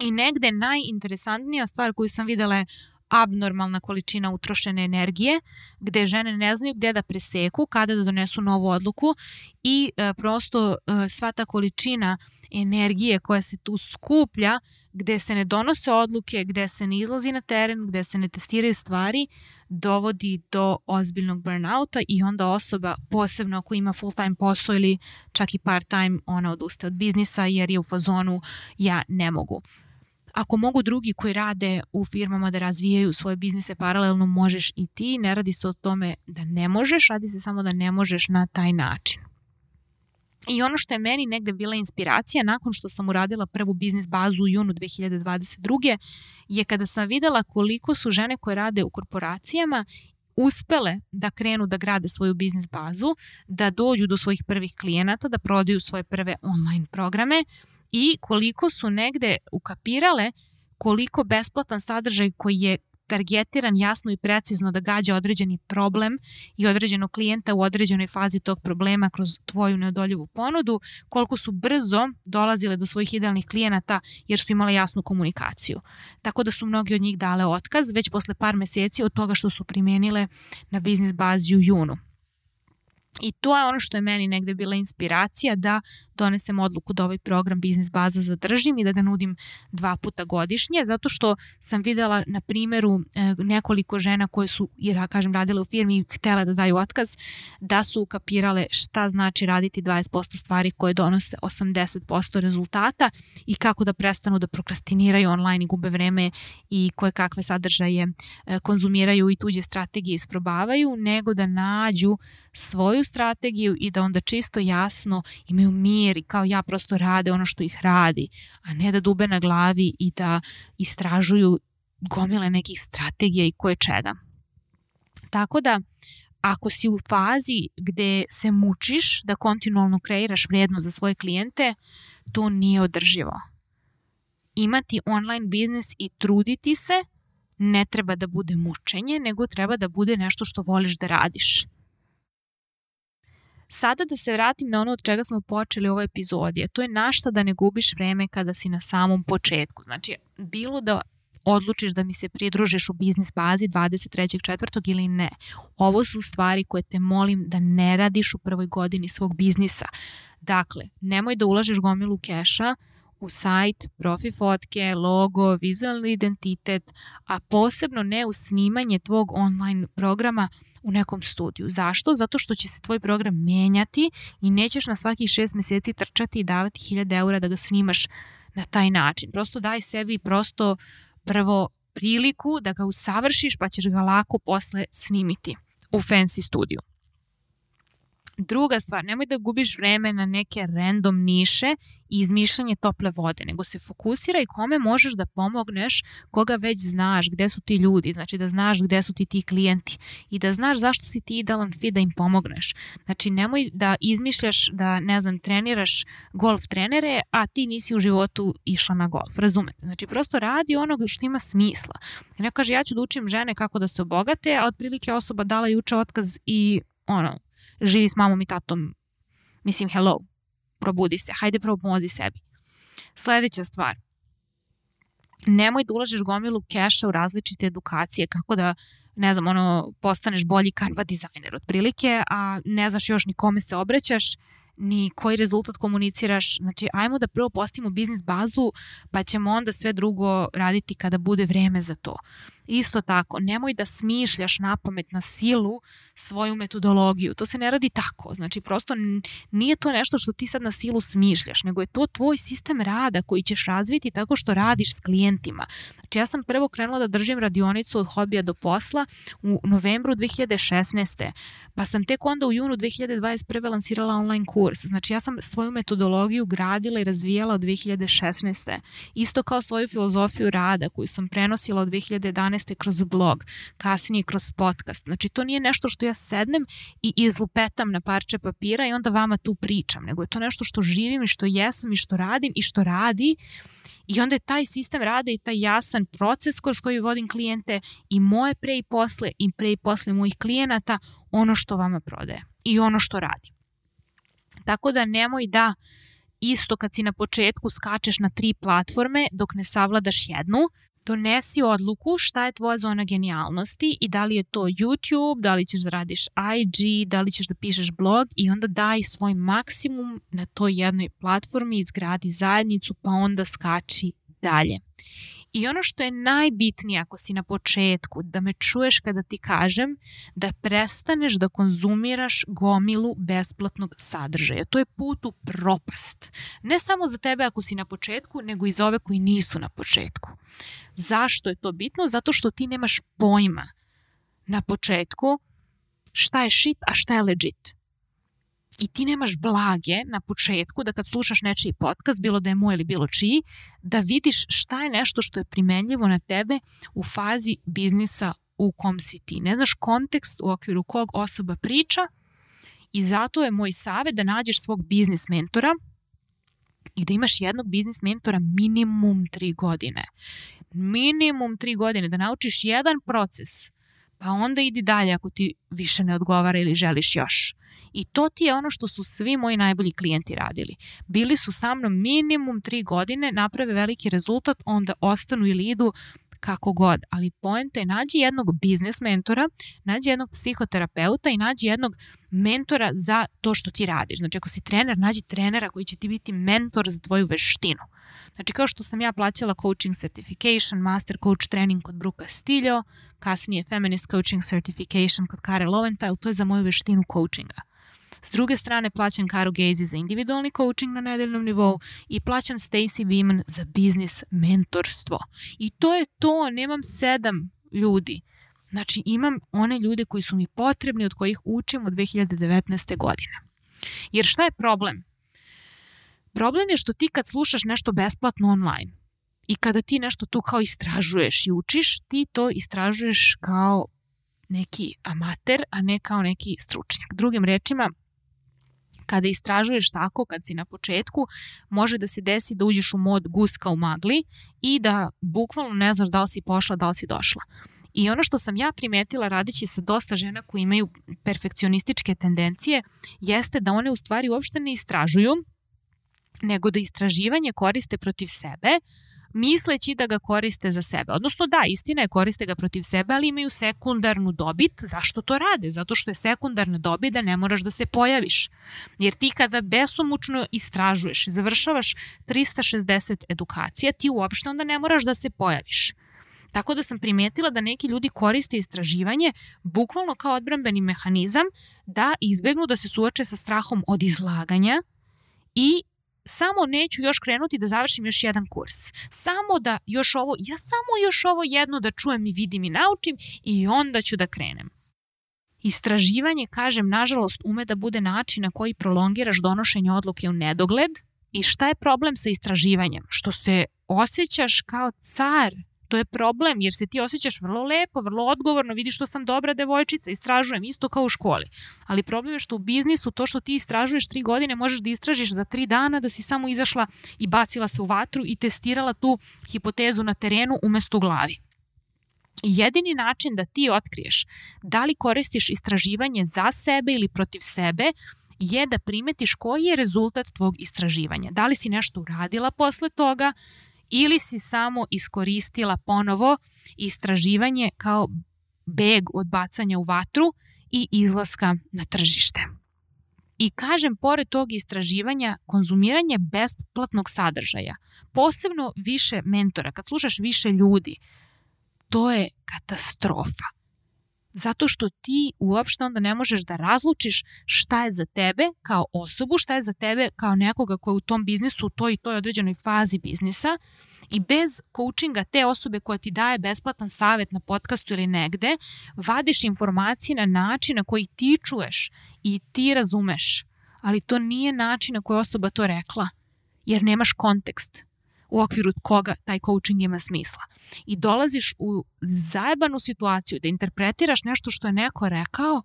I negde najinteresantnija stvar koju sam videla je abnormalna količina utrošene energije, gde žene ne znaju gde da preseku, kada da donesu novu odluku i e, prosto e, sva ta količina energije koja se tu skuplja, gde se ne donose odluke, gde se ne izlazi na teren, gde se ne testiraju stvari, dovodi do ozbiljnog burnouta i onda osoba, posebno ako ima full time posao ili čak i part time, ona odustaje od biznisa jer je u fazonu ja ne mogu. Ako mogu drugi koji rade u firmama da razvijaju svoje biznise paralelno, možeš i ti. Ne radi se o tome da ne možeš, radi se samo da ne možeš na taj način. I ono što je meni negde bila inspiracija nakon što sam uradila prvu biznis bazu u junu 2022. je kada sam videla koliko su žene koje rade u korporacijama uspele da krenu da grade svoju biznis bazu, da dođu do svojih prvih klijenata, da prodaju svoje prve online programe i koliko su negde ukapirale koliko besplatan sadržaj koji je targetiran jasno i precizno da gađa određeni problem i određenog klijenta u određenoj fazi tog problema kroz tvoju neodoljivu ponudu, koliko su brzo dolazile do svojih idealnih klijenata jer su imale jasnu komunikaciju. Tako da su mnogi od njih dale otkaz već posle par meseci od toga što su primenile na biznis bazi u junu. I to je ono što je meni negde bila inspiracija da donesem odluku da ovaj program Biznis baza zadržim i da ga nudim dva puta godišnje, zato što sam videla na primeru e, nekoliko žena koje su, jer kažem, radile u firmi i htele da daju otkaz, da su ukapirale šta znači raditi 20% stvari koje donose 80% rezultata i kako da prestanu da prokrastiniraju online i gube vreme i koje kakve sadržaje e, konzumiraju i tuđe strategije isprobavaju, nego da nađu svoju strategiju i da onda čisto jasno imaju mir i kao ja prosto rade ono što ih radi, a ne da dube na glavi i da istražuju gomile nekih strategija i koje čega. Tako da, ako si u fazi gde se mučiš da kontinualno kreiraš vrijednost za svoje klijente, to nije održivo. Imati online biznis i truditi se ne treba da bude mučenje, nego treba da bude nešto što voliš da radiš. Sada da se vratim na ono od čega smo počeli u ovoj epizodi, to je našta da ne gubiš vreme kada si na samom početku. Znači, bilo da odlučiš da mi se pridružiš u biznis bazi 23.4. ili ne. Ovo su stvari koje te molim da ne radiš u prvoj godini svog biznisa. Dakle, nemoj da ulažeš gomilu keša u sajt, profi fotke, logo, vizualni identitet, a posebno ne u snimanje tvog online programa u nekom studiju. Zašto? Zato što će se tvoj program menjati i nećeš na svakih šest meseci trčati i davati 1000 eura da ga snimaš na taj način. Prosto daj sebi prosto prvo priliku da ga usavršiš pa ćeš ga lako posle snimiti u fancy studiju. Druga stvar, nemoj da gubiš vreme na neke random niše i izmišljanje tople vode, nego se fokusiraj kome možeš da pomogneš, koga već znaš, gde su ti ljudi, znači da znaš gde su ti ti klijenti i da znaš zašto si ti idealan fit da im pomogneš. Znači nemoj da izmišljaš da, ne znam, treniraš golf trenere, a ti nisi u životu išla na golf, razumete? Znači prosto radi onog što ima smisla. Ne kaže ja ću da učim žene kako da se obogate, a otprilike osoba dala juče otkaz i ono, živi s mamom i tatom. Mislim, hello, probudi se, hajde pomozi sebi. Sledeća stvar, nemoj da ulažeš gomilu keša u različite edukacije, kako da ne znam, ono, postaneš bolji Canva dizajner otprilike, a ne znaš još ni kome se obraćaš, ni koji rezultat komuniciraš. Znači, ajmo da prvo postavimo biznis bazu, pa ćemo onda sve drugo raditi kada bude vreme za to. Isto tako, nemoj da smišljaš na pamet na silu svoju metodologiju. To se ne radi tako. Znači, prosto nije to nešto što ti sad na silu smišljaš, nego je to tvoj sistem rada koji ćeš razviti tako što radiš s klijentima. Znači, ja sam prvo krenula da držim radionicu od hobija do posla u novembru 2016. Pa sam tek onda u junu 2021. lansirala online kurs. Znači, ja sam svoju metodologiju gradila i razvijala od 2016. Isto kao svoju filozofiju rada koju sam prenosila od 2011 2012. kroz blog, kasnije kroz podcast. Znači to nije nešto što ja sednem i izlupetam na parče papira i onda vama tu pričam, nego je to nešto što živim i što jesam i što radim i što radi I onda je taj sistem rada i taj jasan proces kroz koji vodim klijente i moje pre i posle i pre i posle mojih klijenata ono što vama prodaje i ono što radi. Tako da nemoj da isto kad si na početku skačeš na tri platforme dok ne savladaš jednu, donesi odluku šta je tvoja zona genijalnosti i da li je to YouTube, da li ćeš da radiš IG, da li ćeš da pišeš blog i onda daj svoj maksimum na toj jednoj platformi, izgradi zajednicu pa onda skači dalje. I ono što je najbitnije ako si na početku, da me čuješ kada ti kažem da prestaneš da konzumiraš gomilu besplatnog sadržaja. To je put u propast. Ne samo za tebe ako si na početku, nego i za ove koji nisu na početku. Zašto je to bitno? Zato što ti nemaš pojma na početku šta je shit, a šta je legit i ti nemaš blage na početku da kad slušaš nečiji podcast, bilo da je moj ili bilo čiji, da vidiš šta je nešto što je primenljivo na tebe u fazi biznisa u kom si ti. Ne znaš kontekst u okviru kog osoba priča i zato je moj savjet da nađeš svog biznis mentora i da imaš jednog biznis mentora minimum tri godine. Minimum tri godine, da naučiš jedan proces, pa onda idi dalje ako ti više ne odgovara ili želiš još. I to ti je ono što su svi moji najbolji klijenti radili. Bili su sa mnom minimum tri godine, naprave veliki rezultat, onda ostanu ili idu kako god, ali poenta je nađi jednog biznes mentora, nađi jednog psihoterapeuta i nađi jednog mentora za to što ti radiš. Znači ako si trener, nađi trenera koji će ti biti mentor za tvoju veštinu. Znači kao što sam ja plaćala coaching certification, master coach trening kod Bruka Stiljo, kasnije feminist coaching certification kod Kare Loventhal, to je za moju veštinu coachinga. S druge strane, plaćam Karu Gazy za individualni coaching na nedeljnom nivou i plaćam Stacy Wiman za biznis mentorstvo. I to je to, nemam sedam ljudi. Znači, imam one ljude koji su mi potrebni, od kojih učim od 2019. godine. Jer šta je problem? Problem je što ti kad slušaš nešto besplatno online i kada ti nešto tu kao istražuješ i učiš, ti to istražuješ kao neki amater, a ne kao neki stručnjak. Drugim rečima, kada istražuješ tako, kad si na početku, može da se desi da uđeš u mod guska u magli i da bukvalno ne znaš da li si pošla, da li si došla. I ono što sam ja primetila radići sa dosta žena koji imaju perfekcionističke tendencije jeste da one u stvari uopšte ne istražuju, nego da istraživanje koriste protiv sebe, misleći da ga koriste za sebe. Odnosno da, istina je koriste ga protiv sebe, ali imaju sekundarnu dobit. Zašto to rade? Zato što je sekundarna dobit da ne moraš da se pojaviš. Jer ti kada besomučno istražuješ, završavaš 360 edukacija, ti uopšte onda ne moraš da se pojaviš. Tako da sam primetila da neki ljudi koriste istraživanje bukvalno kao odbrambeni mehanizam da izbegnu da se suoče sa strahom od izlaganja i samo neću još krenuti da završim još jedan kurs. Samo da još ovo, ja samo još ovo jedno da čujem i vidim i naučim i onda ću da krenem. Istraživanje, kažem, nažalost, ume da bude način na koji prolongiraš donošenje odluke u nedogled. I šta je problem sa istraživanjem? Što se osjećaš kao car to je problem jer se ti osjećaš vrlo lepo, vrlo odgovorno, vidiš što sam dobra devojčica, istražujem isto kao u školi. Ali problem je što u biznisu to što ti istražuješ tri godine možeš da istražiš za tri dana da si samo izašla i bacila se u vatru i testirala tu hipotezu na terenu umesto u glavi. Jedini način da ti otkriješ da li koristiš istraživanje za sebe ili protiv sebe je da primetiš koji je rezultat tvog istraživanja. Da li si nešto uradila posle toga, ili si samo iskoristila ponovo istraživanje kao beg od bacanja u vatru i izlaska na tržište. I kažem, pored tog istraživanja, konzumiranje besplatnog sadržaja, posebno više mentora, kad slušaš više ljudi, to je katastrofa. Zato što ti uopšte onda ne možeš da razlučiš šta je za tebe kao osobu, šta je za tebe kao nekoga ko je u tom biznisu, u toj i toj određenoj fazi biznisa i bez coachinga te osobe koja ti daje besplatan savet na podcastu ili negde, vadiš informacije na način na koji ti čuješ i ti razumeš, ali to nije način na koji osoba to rekla, jer nemaš kontekst u okviru koga taj coaching ima smisla. I dolaziš u zajebanu situaciju da interpretiraš nešto što je neko rekao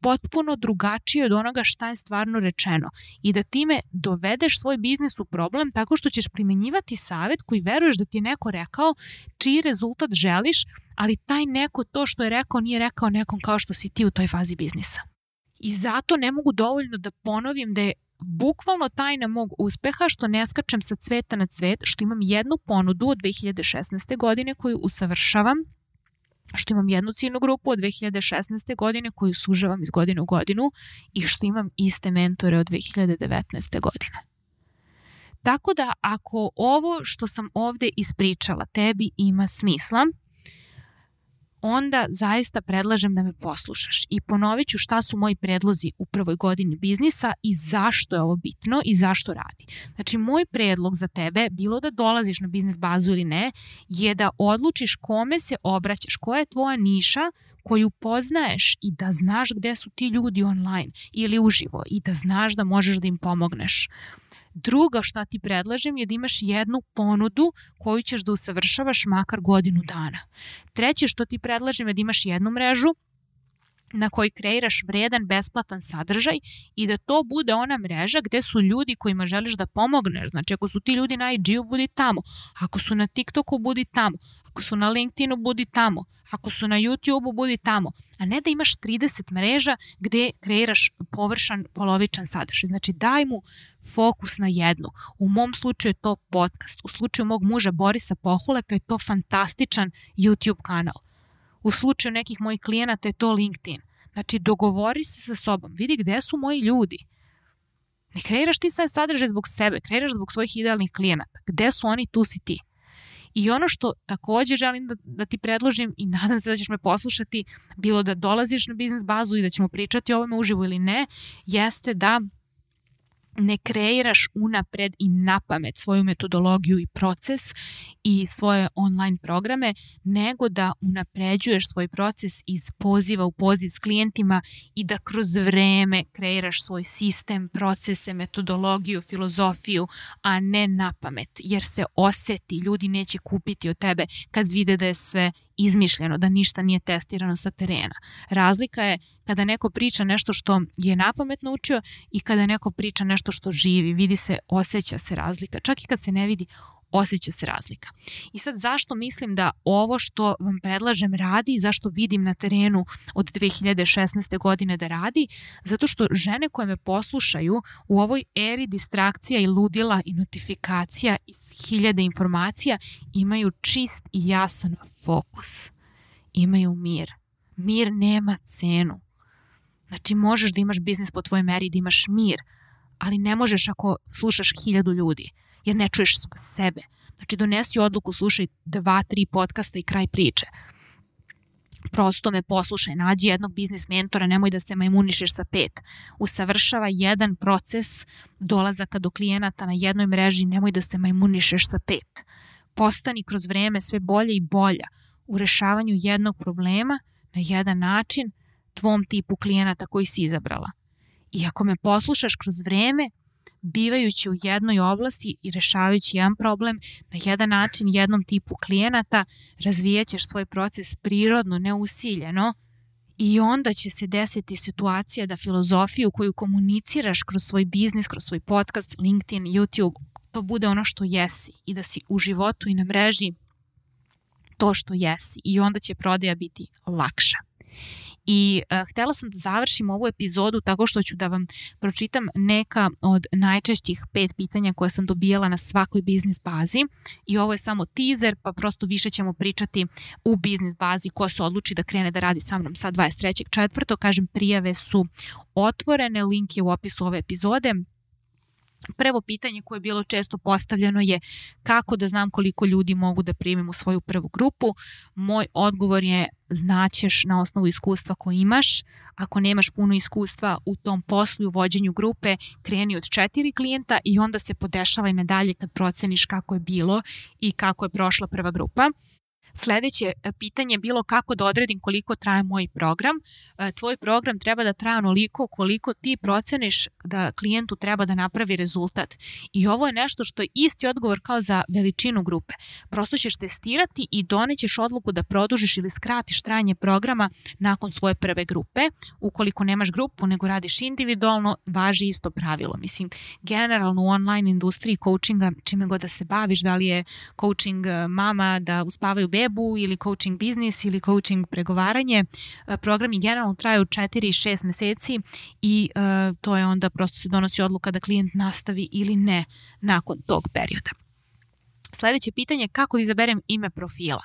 potpuno drugačije od onoga šta je stvarno rečeno i da time dovedeš svoj biznis u problem tako što ćeš primenjivati savet koji veruješ da ti je neko rekao, čiji rezultat želiš, ali taj neko to što je rekao nije rekao nekom kao što si ti u toj fazi biznisa. I zato ne mogu dovoljno da ponovim da je bukvalno tajna mog uspeha što ne skačem sa cveta na cvet, što imam jednu ponudu od 2016. godine koju usavršavam, što imam jednu ciljnu grupu od 2016. godine koju sužavam iz godine u godinu i što imam iste mentore od 2019. godine. Tako da ako ovo što sam ovde ispričala tebi ima smisla, onda zaista predlažem da me poslušaš i ponovit ću šta su moji predlozi u prvoj godini biznisa i zašto je ovo bitno i zašto radi. Znači, moj predlog za tebe, bilo da dolaziš na biznis bazu ili ne, je da odlučiš kome se obraćaš, koja je tvoja niša koju poznaješ i da znaš gde su ti ljudi online ili uživo i da znaš da možeš da im pomogneš. Druga šta ti predlažem je da imaš jednu ponudu koju ćeš da usavršavaš makar godinu dana. Treće što ti predlažem je da imaš jednu mrežu na koji kreiraš vredan, besplatan sadržaj i da to bude ona mreža gde su ljudi kojima želiš da pomogneš. Znači, ako su ti ljudi na IG-u, budi tamo. Ako su na TikToku, budi tamo. Ako su na LinkedInu, budi tamo. Ako su na YouTubeu, budi tamo. A ne da imaš 30 mreža gde kreiraš površan, polovičan sadržaj. Znači, daj mu fokus na jednu. U mom slučaju je to podcast. U slučaju mog muža Borisa Pohuleka je to fantastičan YouTube kanal. U slučaju nekih mojih klijenata je to LinkedIn. Znači, dogovori se sa sobom, vidi gde su moji ljudi. Ne kreiraš ti sad sadržaj zbog sebe, kreiraš zbog svojih idealnih klijenata. Gde su oni, tu si ti. I ono što takođe želim da, da ti predložim i nadam se da ćeš me poslušati, bilo da dolaziš na biznis bazu i da ćemo pričati o ovome uživo ili ne, jeste da ne kreiraš unapred i na pamet svoju metodologiju i proces i svoje online programe, nego da unapređuješ svoj proces iz poziva u poziv s klijentima i da kroz vreme kreiraš svoj sistem, procese, metodologiju, filozofiju, a ne na pamet, jer se oseti, ljudi neće kupiti od tebe kad vide da je sve izmišljeno, da ništa nije testirano sa terena. Razlika je kada neko priča nešto što je napamet naučio i kada neko priča nešto što živi, vidi se, osjeća se razlika. Čak i kad se ne vidi, osjeća se razlika. I sad zašto mislim da ovo što vam predlažem radi i zašto vidim na terenu od 2016. godine da radi? Zato što žene koje me poslušaju u ovoj eri distrakcija i ludila i notifikacija iz hiljade informacija imaju čist i jasan fokus. Imaju mir. Mir nema cenu. Znači možeš da imaš biznis po tvojoj meri da imaš mir, ali ne možeš ako slušaš hiljadu ljudi jer ne čuješ sebe. Znači donesi odluku, slušaj dva, tri podcasta i kraj priče. Prosto me poslušaj, nađi jednog biznis mentora, nemoj da se majmunišeš sa pet. Usavršava jedan proces dolazaka do klijenata na jednoj mreži, nemoj da se majmunišeš sa pet. Postani kroz vreme sve bolje i bolja u rešavanju jednog problema na jedan način tvom tipu klijenata koji si izabrala. I ako me poslušaš kroz vreme, bivajući u jednoj oblasti i rešavajući jedan problem na jedan način jednom tipu klijenata, razvijaćeš svoj proces prirodno, neusiljeno i onda će se desiti situacija da filozofiju koju komuniciraš kroz svoj biznis, kroz svoj podcast, LinkedIn, YouTube, to bude ono što jesi i da si u životu i na mreži to što jesi i onda će prodaja biti lakša. I uh, htela sam da završim ovu epizodu tako što ću da vam pročitam neka od najčešćih pet pitanja koje sam dobijala na svakoj biznis bazi i ovo je samo teaser pa prosto više ćemo pričati u biznis bazi ko se odluči da krene da radi sa mnom sa 23.4. Kažem prijave su otvorene, link je u opisu ove epizode. Prvo pitanje koje je bilo često postavljeno je kako da znam koliko ljudi mogu da primim u svoju prvu grupu. Moj odgovor je znaćeš na osnovu iskustva koje imaš. Ako nemaš puno iskustva u tom poslu i u vođenju grupe, kreni od četiri klijenta i onda se podešavaj nadalje kad proceniš kako je bilo i kako je prošla prva grupa. Sledeće e, pitanje je bilo kako da odredim koliko traje moj program. E, tvoj program treba da traje onoliko koliko ti proceniš da klijentu treba da napravi rezultat. I ovo je nešto što je isti odgovor kao za veličinu grupe. Prosto ćeš testirati i donećeš odluku da produžiš ili skratiš trajanje programa nakon svoje prve grupe. Ukoliko nemaš grupu nego radiš individualno, važi isto pravilo. Mislim, generalno u online industriji coachinga, čime god da se baviš, da li je coaching e, mama da uspavaju bebe, webu ili coaching biznis ili coaching pregovaranje. E, programi generalno traju 4 i 6 meseci i uh, to je onda prosto se donosi odluka da klijent nastavi ili ne nakon tog perioda. Sledeće pitanje je kako da izaberem ime profila.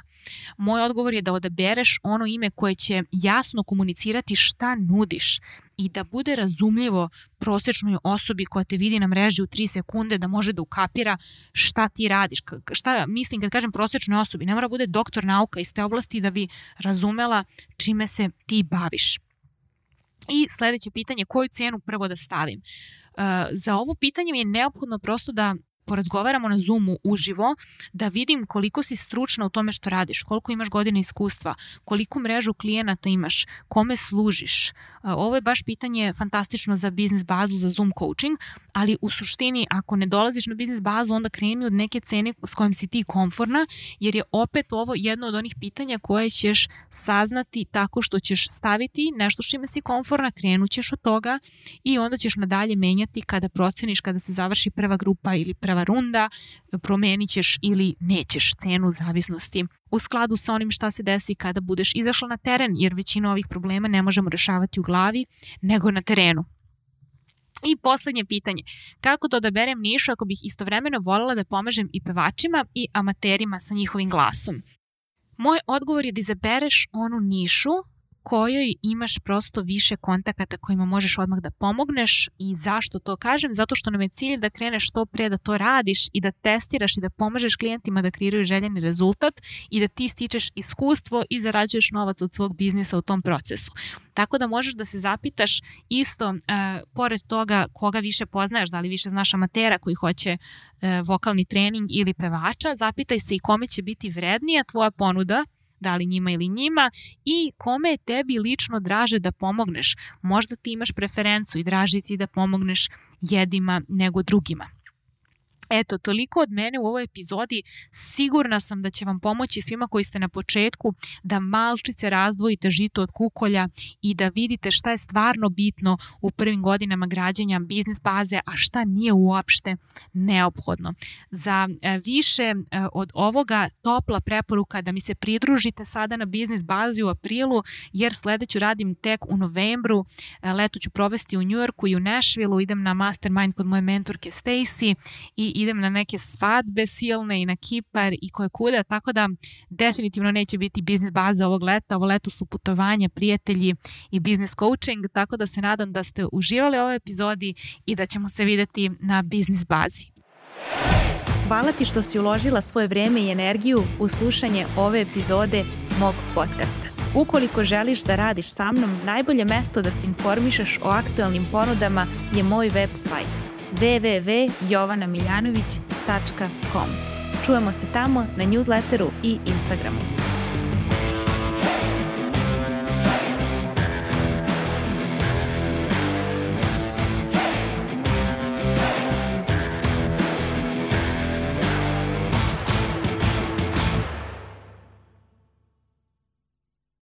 Moj odgovor je da odabereš ono ime koje će jasno komunicirati šta nudiš i da bude razumljivo prosečnoj osobi koja te vidi na mreži u 3 sekunde da može da ukapira šta ti radiš. Šta mislim kad kažem prosečnoj osobi, ne mora bude doktor nauka iz te oblasti da bi razumela čime se ti baviš. I sledeće pitanje, koju cenu prvo da stavim? Uh, za ovo pitanje mi je neophodno prosto da porazgovaramo na Zoomu uživo, da vidim koliko si stručna u tome što radiš, koliko imaš godine iskustva, koliko mrežu klijenata imaš, kome služiš. Ovo je baš pitanje fantastično za biznis bazu, za Zoom coaching, ali u suštini ako ne dolaziš na biznis bazu, onda kreni od neke cene s kojim si ti komforna, jer je opet ovo jedno od onih pitanja koje ćeš saznati tako što ćeš staviti nešto s čime si komforna, krenućeš od toga i onda ćeš nadalje menjati kada proceniš, kada se završi prva grupa ili prva prva runda, promenit ćeš ili nećeš cenu zavisnosti u skladu sa onim šta se desi kada budeš izašla na teren, jer većinu ovih problema ne možemo rešavati u glavi, nego na terenu. I poslednje pitanje, kako da odaberem nišu ako bih istovremeno voljela da pomažem i pevačima i amaterima sa njihovim glasom? Moj odgovor je da izabereš onu nišu kojoj imaš prosto više kontakata kojima možeš odmah da pomogneš i zašto to kažem? Zato što nam je cilj da kreneš što pre da to radiš i da testiraš i da pomažeš klijentima da kreiraju željeni rezultat i da ti stičeš iskustvo i zarađuješ novac od svog biznisa u tom procesu. Tako da možeš da se zapitaš isto, uh, pored toga koga više poznaješ, da li više znaš amatera koji hoće uh, vokalni trening ili pevača, zapitaj se i kome će biti vrednija tvoja ponuda da li njima ili njima i kome je tebi lično draže da pomogneš. Možda ti imaš preferencu i draži ti da pomogneš jedima nego drugima. Eto, toliko od mene u ovoj epizodi. Sigurna sam da će vam pomoći svima koji ste na početku da malčice razdvojite žito od kukolja i da vidite šta je stvarno bitno u prvim godinama građanja biznis baze, a šta nije uopšte neophodno. Za e, više e, od ovoga topla preporuka da mi se pridružite sada na biznis bazi u aprilu, jer sledeću radim tek u novembru. E, leto ću provesti u Njujorku i u Nashvilleu, idem na mastermind kod moje mentorke Stacy i idem na neke svadbe silne i na Kipar i koje kuda, tako da definitivno neće biti biznis baza ovog leta. Ovo leto su putovanja, prijatelji i biznis coaching, tako da se nadam da ste uživali ovoj epizodi i da ćemo se videti na biznis bazi. Hvala ti što si uložila svoje vreme i energiju u slušanje ove epizode mog podcasta. Ukoliko želiš da radiš sa mnom, najbolje mesto da se informišeš o aktualnim ponudama je moj website www.jovanamiljanović.com. Čujemo se tamo na newsletteru i Instagramu.